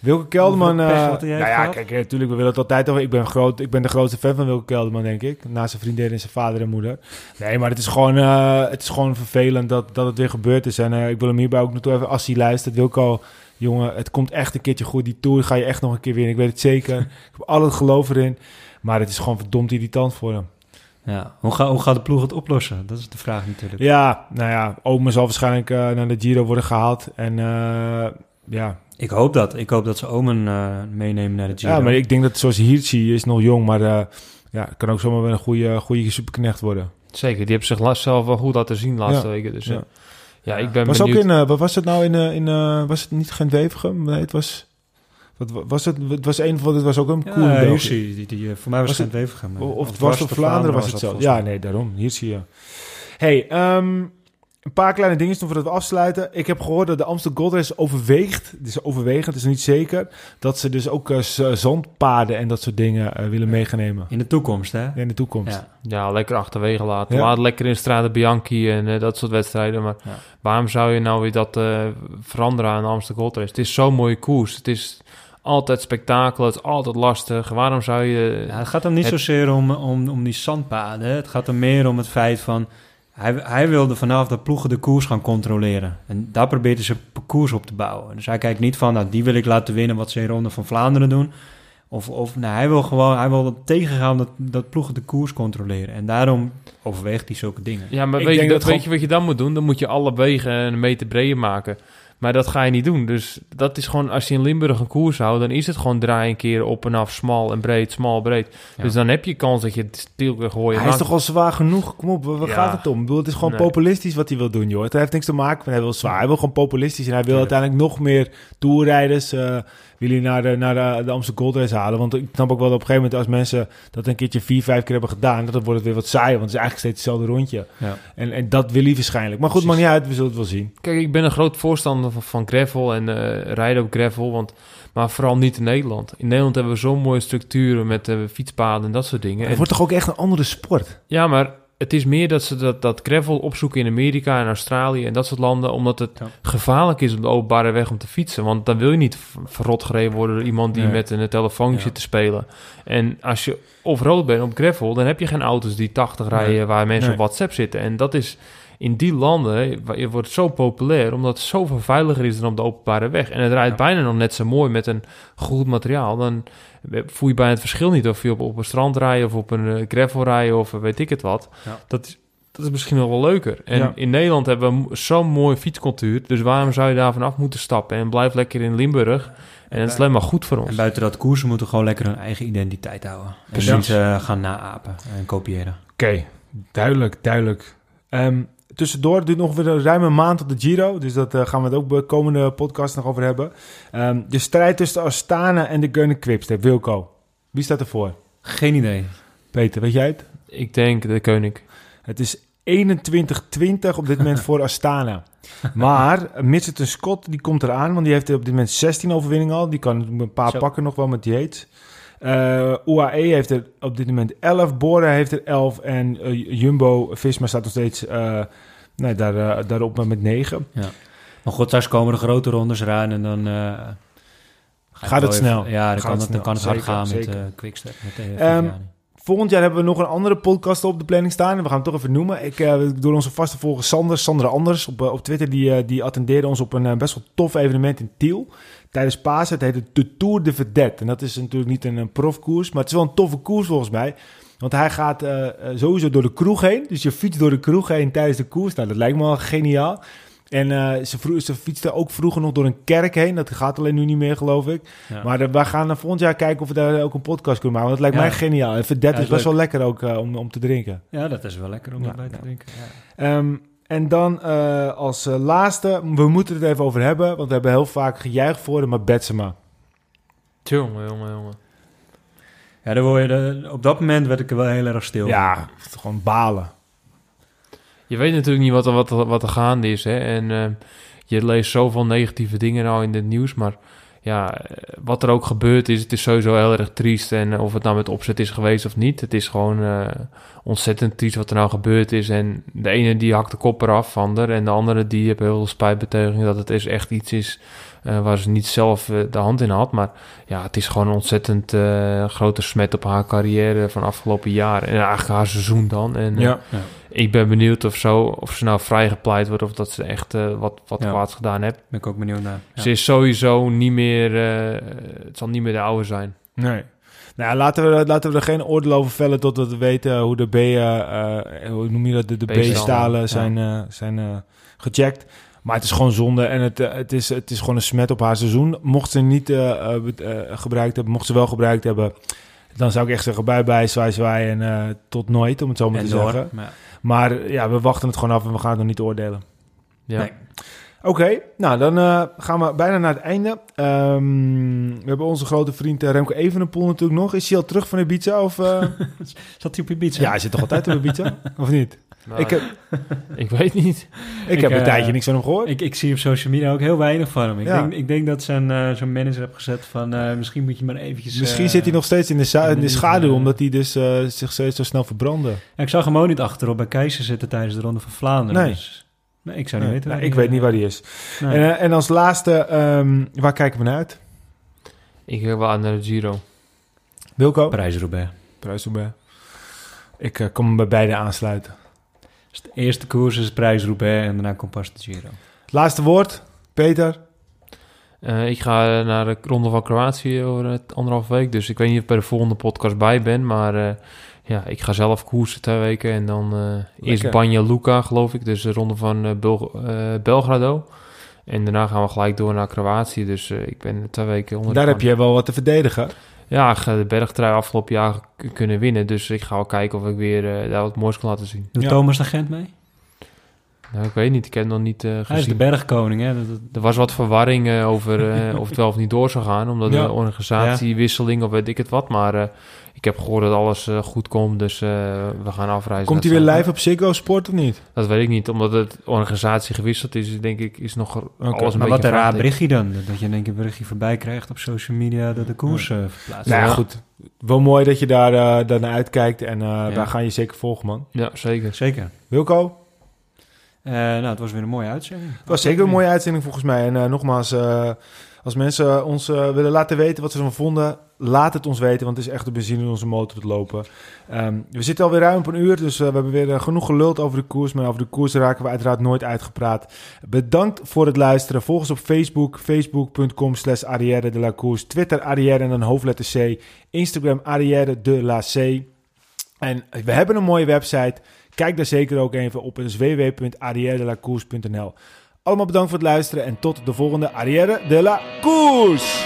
Wilke Kelderman, uh, nou ja, kijk, natuurlijk, we willen het altijd over. Ik ben, groot, ik ben de grootste fan van Wilke Kelderman, denk ik. Naast zijn vriendin en zijn vader en moeder. Nee, maar het is gewoon, uh, het is gewoon vervelend dat, dat het weer gebeurd is. En uh, ik wil hem hierbij ook naartoe even, als hij luistert, Wilco, jongen, het komt echt een keertje goed. Die Tour ga je echt nog een keer winnen, ik weet het zeker. ik heb al het geloof erin. Maar het is gewoon verdomd irritant voor hem. Ja, hoe, ga, hoe gaat de ploeg het oplossen? Dat is de vraag natuurlijk. Ja, nou ja, Ome zal waarschijnlijk naar de Giro worden gehaald. En ja, ik hoop dat. Ik hoop dat ze Omen uh, meenemen naar de Giro. Ja, maar ik denk dat zoals Hirschi is nog jong, maar uh, ja, kan ook zomaar wel een goede, goede superknecht worden. Zeker, die heeft zich zelf wel goed laten zien laatste ja. weken. Dus ja, ja ik ben was benieuwd. Ook in, uh, wat was het nou in, in was het niet geen Wevergem? Nee, het was... Wat was het? Het was een van, het was ook een ja, cool. Hirschi, die, die, voor mij was, was het geen Wevergem. Of, of het was op Vlaanderen, was het zo. Ja, nee, daarom. Hirschi, ja. Hey, um, een paar kleine dingen voordat we afsluiten. Ik heb gehoord dat de Amsterdam Gold Race overweegt, het is overwegend, het is niet zeker, dat ze dus ook eh, zandpaden en dat soort dingen eh, willen meegenemen In de toekomst, hè? in de toekomst. Ja. Ja, lekker achterwege laten. Ja. Laat lekker in Strade Bianchi en eh, dat soort wedstrijden. Maar Ja. waarom zou je nou weer dat eh, veranderen aan de Amsterdam Gold Race? Het is zo'n mooie koers. Het is altijd spektakel. Het is altijd lastig. Waarom zou je... Ja, het gaat hem niet Het- zozeer om, om, om die zandpaden. Het gaat hem meer om het feit van... Hij, hij wilde vanaf dat ploegen de koers gaan controleren. En daar probeert hij zijn parcours op te bouwen. Dus hij kijkt niet van, nou, die wil ik laten winnen wat ze in Ronde van Vlaanderen doen. Of, of nou, hij wil gewoon hij wil tegengaan dat, dat ploegen de koers controleren. En daarom overweegt hij zulke dingen. Ja, maar Ik weet, je, denk dat, dat weet gewoon- je wat je dan moet doen? Dan moet je alle wegen een meter breder maken. Maar dat ga je niet doen. Dus dat is gewoon, als je in Limburg een koers houdt, dan is het gewoon draaien een keer op en af, smal en breed, smal, breed. Ja. Dus dan heb je kans dat je het stil kan gooien. Hij is toch al zwaar genoeg? Kom op, waar Ja. gaat het om? Ik bedoel, het is gewoon Nee. populistisch wat hij wil doen, joh. Het heeft niks te maken met hij wil zwaar. Hij wil gewoon populistisch en hij wil uiteindelijk nog meer toerrijders eh wil hij naar, de, naar de, de Amsterdam Gold Race halen. Want ik snap ook wel dat op een gegeven moment als mensen dat een keertje vier, vijf keer hebben gedaan, dan wordt het weer wat saai, want het is eigenlijk steeds hetzelfde rondje. Ja. En, en dat wil hij waarschijnlijk. Maar goed, Precies. maakt niet uit, we zullen het wel zien. Kijk, ik ben een groot voorstander van, van gravel en eh, rijden op gravel, want, maar vooral niet in Nederland. In Nederland hebben we zo'n mooie structuren met eh, fietspaden en dat soort dingen. Het En- wordt toch ook echt een andere sport? ja, maar het is meer dat ze dat, dat gravel opzoeken in Amerika en Australië en dat soort landen, omdat het Ja. gevaarlijk is op de openbare weg om te fietsen. Want dan wil je niet verrot gereden worden door iemand die Nee. met een telefoontje Ja. zit te spelen. En als je of rood bent op gravel, dan heb je geen auto's die 80 rijden Nee. waar mensen Nee. op WhatsApp zitten. En dat is in die landen wa- je wordt zo populair omdat het zoveel veiliger is dan op de openbare weg. En het rijdt Ja. bijna nog net zo mooi met een goed materiaal. Dan voel je bijna het verschil niet of je op, op een strand rijdt of op een eh, gravel rijdt of eh, weet ik het wat. Ja. Dat is dat is misschien nog wel leuker. En Ja. in Nederland hebben we zo'n mooie fietscultuur. Dus waarom zou je daar vanaf moeten stappen? En blijf lekker in Limburg. En dat is alleen maar goed voor ons. En buiten dat koersen moeten gewoon lekker hun eigen identiteit houden. En Precies. niet eh, gaan naapen en kopiëren. Oké, duidelijk, duidelijk. Ehm, tussendoor het duurt nog weer een ruime maand tot de Giro. Dus dat eh, gaan we het ook bij de komende podcast nog over hebben. Ehm, de strijd tussen Astana en de Gunner Quickstep. Wilco, wie staat ervoor? Geen idee. Peter, weet jij het? Ik denk de koning. Het is 21-20 op dit moment voor Astana. Maar Mitchelton Scott die komt eraan, want die heeft op dit moment 16 overwinningen al. Die kan een paar Zo. pakken nog wel met Yates. Eh UAE heeft er op dit moment 11, Bora heeft er 11 en eh, Jumbo Visma staat nog steeds eh, nee, daar, daarop met 9. Maar goed, straks komen de grote rondes eraan en dan... eh, Gaat het snel. even- ja, dan Gaat kan het dan kan het hard Zeker, gaan met eh Quickstep. Met, Viviani. Volgend jaar hebben we nog een andere podcast op de planning staan. We gaan hem toch even noemen. Ik, eh door onze vaste volger Sander, Sandra Anders op, eh, op Twitter, die, eh, die attendeerde ons op een best wel tof evenement in Tiel. Tijdens Pasen. Het heet de Tour de Vedette. En dat is natuurlijk niet een, een profkoers, maar het is wel een toffe koers volgens mij. Want hij gaat sowieso door de kroeg heen. Dus je fietst door de kroeg heen tijdens de koers. Nou, dat lijkt me wel geniaal. En eh, ze, vro- ze fietste ook vroeger nog door een kerk heen. Dat gaat alleen nu niet meer, geloof ik. Ja. Maar we gaan eh, volgend jaar kijken of we daar ook een podcast kunnen maken. Want dat lijkt Ja. mij geniaal. En Vedette Ja, is is best wel lekker ook eh, om, om te drinken. ja, dat is wel lekker om Ja, erbij te drinken. Ja. Ehm, en dan eh, als laatste, we moeten het even over hebben. Want we hebben heel vaak gejuicht voor hem, maar Betsema. Jongen, jongen, jongen. Ja, dan word je de- op dat moment werd ik er wel heel erg stil. Ja, gewoon balen. Je weet natuurlijk niet wat er, wat er, wat er gaande is. Hè? En eh, je leest zoveel negatieve dingen nou in het nieuws. Maar ja, eh, wat er ook gebeurd is, het is sowieso heel erg triest. En eh, of het nou met opzet is geweest of niet. Het is gewoon ontzettend triest wat er nou gebeurd is. En de ene die hakt de kop eraf van der. En de andere die heeft heel veel spijtbetuiging dat het is echt iets is eh, waar ze niet zelf eh, de hand in had. Maar ja, het is gewoon een ontzettend eh, grote smet op haar carrière van afgelopen jaar. En eigenlijk haar seizoen dan. En, eh, Ja. ik ben benieuwd of, zo, of ze nou vrijgepleit wordt of dat ze echt wat, wat Ja. kwaads gedaan heeft. Ben ik ook benieuwd naar. Ja. Ze is sowieso niet meer, het zal niet meer de oude zijn. Nee. Nou, ja, laten we, laten we er geen oordeel over vellen totdat we weten hoe de B, hoe noem je dat, de, de B-stalen, ja. zijn, zijn gecheckt. Maar het is gewoon zonde en het, eh, het, is, het is gewoon een smet op haar seizoen. Mocht ze niet eh, eh, gebruikt hebben, mocht ze wel gebruikt hebben, dan zou ik echt zeggen bye bye, zwaai zwaai en tot nooit, om het zo maar en te door. zeggen. Maar, Maar ja, we wachten het gewoon af en we gaan het nog niet oordelen. Ja. Nee. Oké, nou dan gaan we bijna naar het einde. Ehm, we hebben onze grote vriend Remco Evenepoel natuurlijk nog. Is hij al terug van Ibiza? Of, eh? Zat hij op Ibiza? ja, hij zit toch altijd op Ibiza? of niet? Nou, ik heb, ik weet niet. ik Ik, heb een eh, tijdje niks van hem gehoord. Ik, ik zie op social media ook heel weinig van hem. Ik, Ja. denk, ik denk dat zijn, eh, zijn manager heeft gezet van... eh, misschien moet je maar eventjes... Misschien zit hij nog steeds in de, in de schaduw, omdat hij dus eh, zich steeds zo snel verbrandde. Ja, ik zag hem ook niet achterop bij Keizer zitten tijdens de Ronde van Vlaanderen. Nee. Dus, nee ik zou niet Nee, weten. nou, ik weet niet waar hij is. nee. En, en als laatste, ehm, waar kijken we naar uit? Ik kijk wel uit naar de Giro. Wilco? Parijs-Roubaix. Prijsselberg. Ik eh, kom bij beide aansluiten. Dus de eerste koers is Parijs-Roubaix en daarna komt pas de Giro. Laatste woord, Peter. Eh, ik ga naar de Ronde van Kroatië over het anderhalf week. Dus ik weet niet of ik bij de volgende podcast bij ben. Maar eh, ja, ik ga zelf koersen twee weken. En dan eh, eerst. Banja Luka, geloof ik. Dus de Ronde van Belgrado. En daarna gaan we gelijk door naar Kroatië. Dus eh, ik ben twee weken onder de Daar heb je wel wat te verdedigen. Ja, ik ga de bergtrui afgelopen jaar kunnen winnen. Dus ik ga wel kijken of ik weer eh, daar wat moois kan laten zien. Doet Ja. Thomas de Gent mee? Nou, ik weet niet. Ik heb hem nog niet eh, Hij is de gezien. bergkoning, hè? Dat, dat- Er was wat verwarring eh, over eh, of het wel of niet door zou gaan. Omdat Ja. de organisatiewisseling of weet ik het wat. Maar ik heb gehoord dat alles goed komt. Dus we gaan afreizen. Komt hij weer live op Ziggo Sport of niet? Dat weet ik niet. Omdat het organisatie gewisseld is, denk ik, is nog alles een maar beetje wat een raar berichtje dan. Dat je in één keer een berichtje voorbij krijgt op social media dat de koers verplaatst Nou ja, goed. Wel mooi dat je daar, daar naar uitkijkt. En daar gaan je zeker volgen, man. Ja, zeker. Zeker. Wilco? Eh, nou, het was weer een mooie uitzending. Het was zeker een mooie uitzending volgens mij. En eh, nogmaals, eh, als mensen ons willen laten weten wat ze ervan vonden, laat het ons weten, want het is echt de benzine in onze motor te lopen. Ehm, we zitten alweer ruim op een uur, dus we hebben weer genoeg geluld over de koers, maar over de koers raken we uiteraard nooit uitgepraat. Bedankt voor het luisteren. Volg ons op Facebook, facebook.com slash Arrière de la Koers, Twitter Arrière en hoofdletter C, Instagram Arrière de la C. En we hebben een mooie website. Kijk daar zeker ook even op. Het is www.arrièredelacours.nl Allemaal bedankt voor het luisteren en tot de volgende Arrière de la Koers!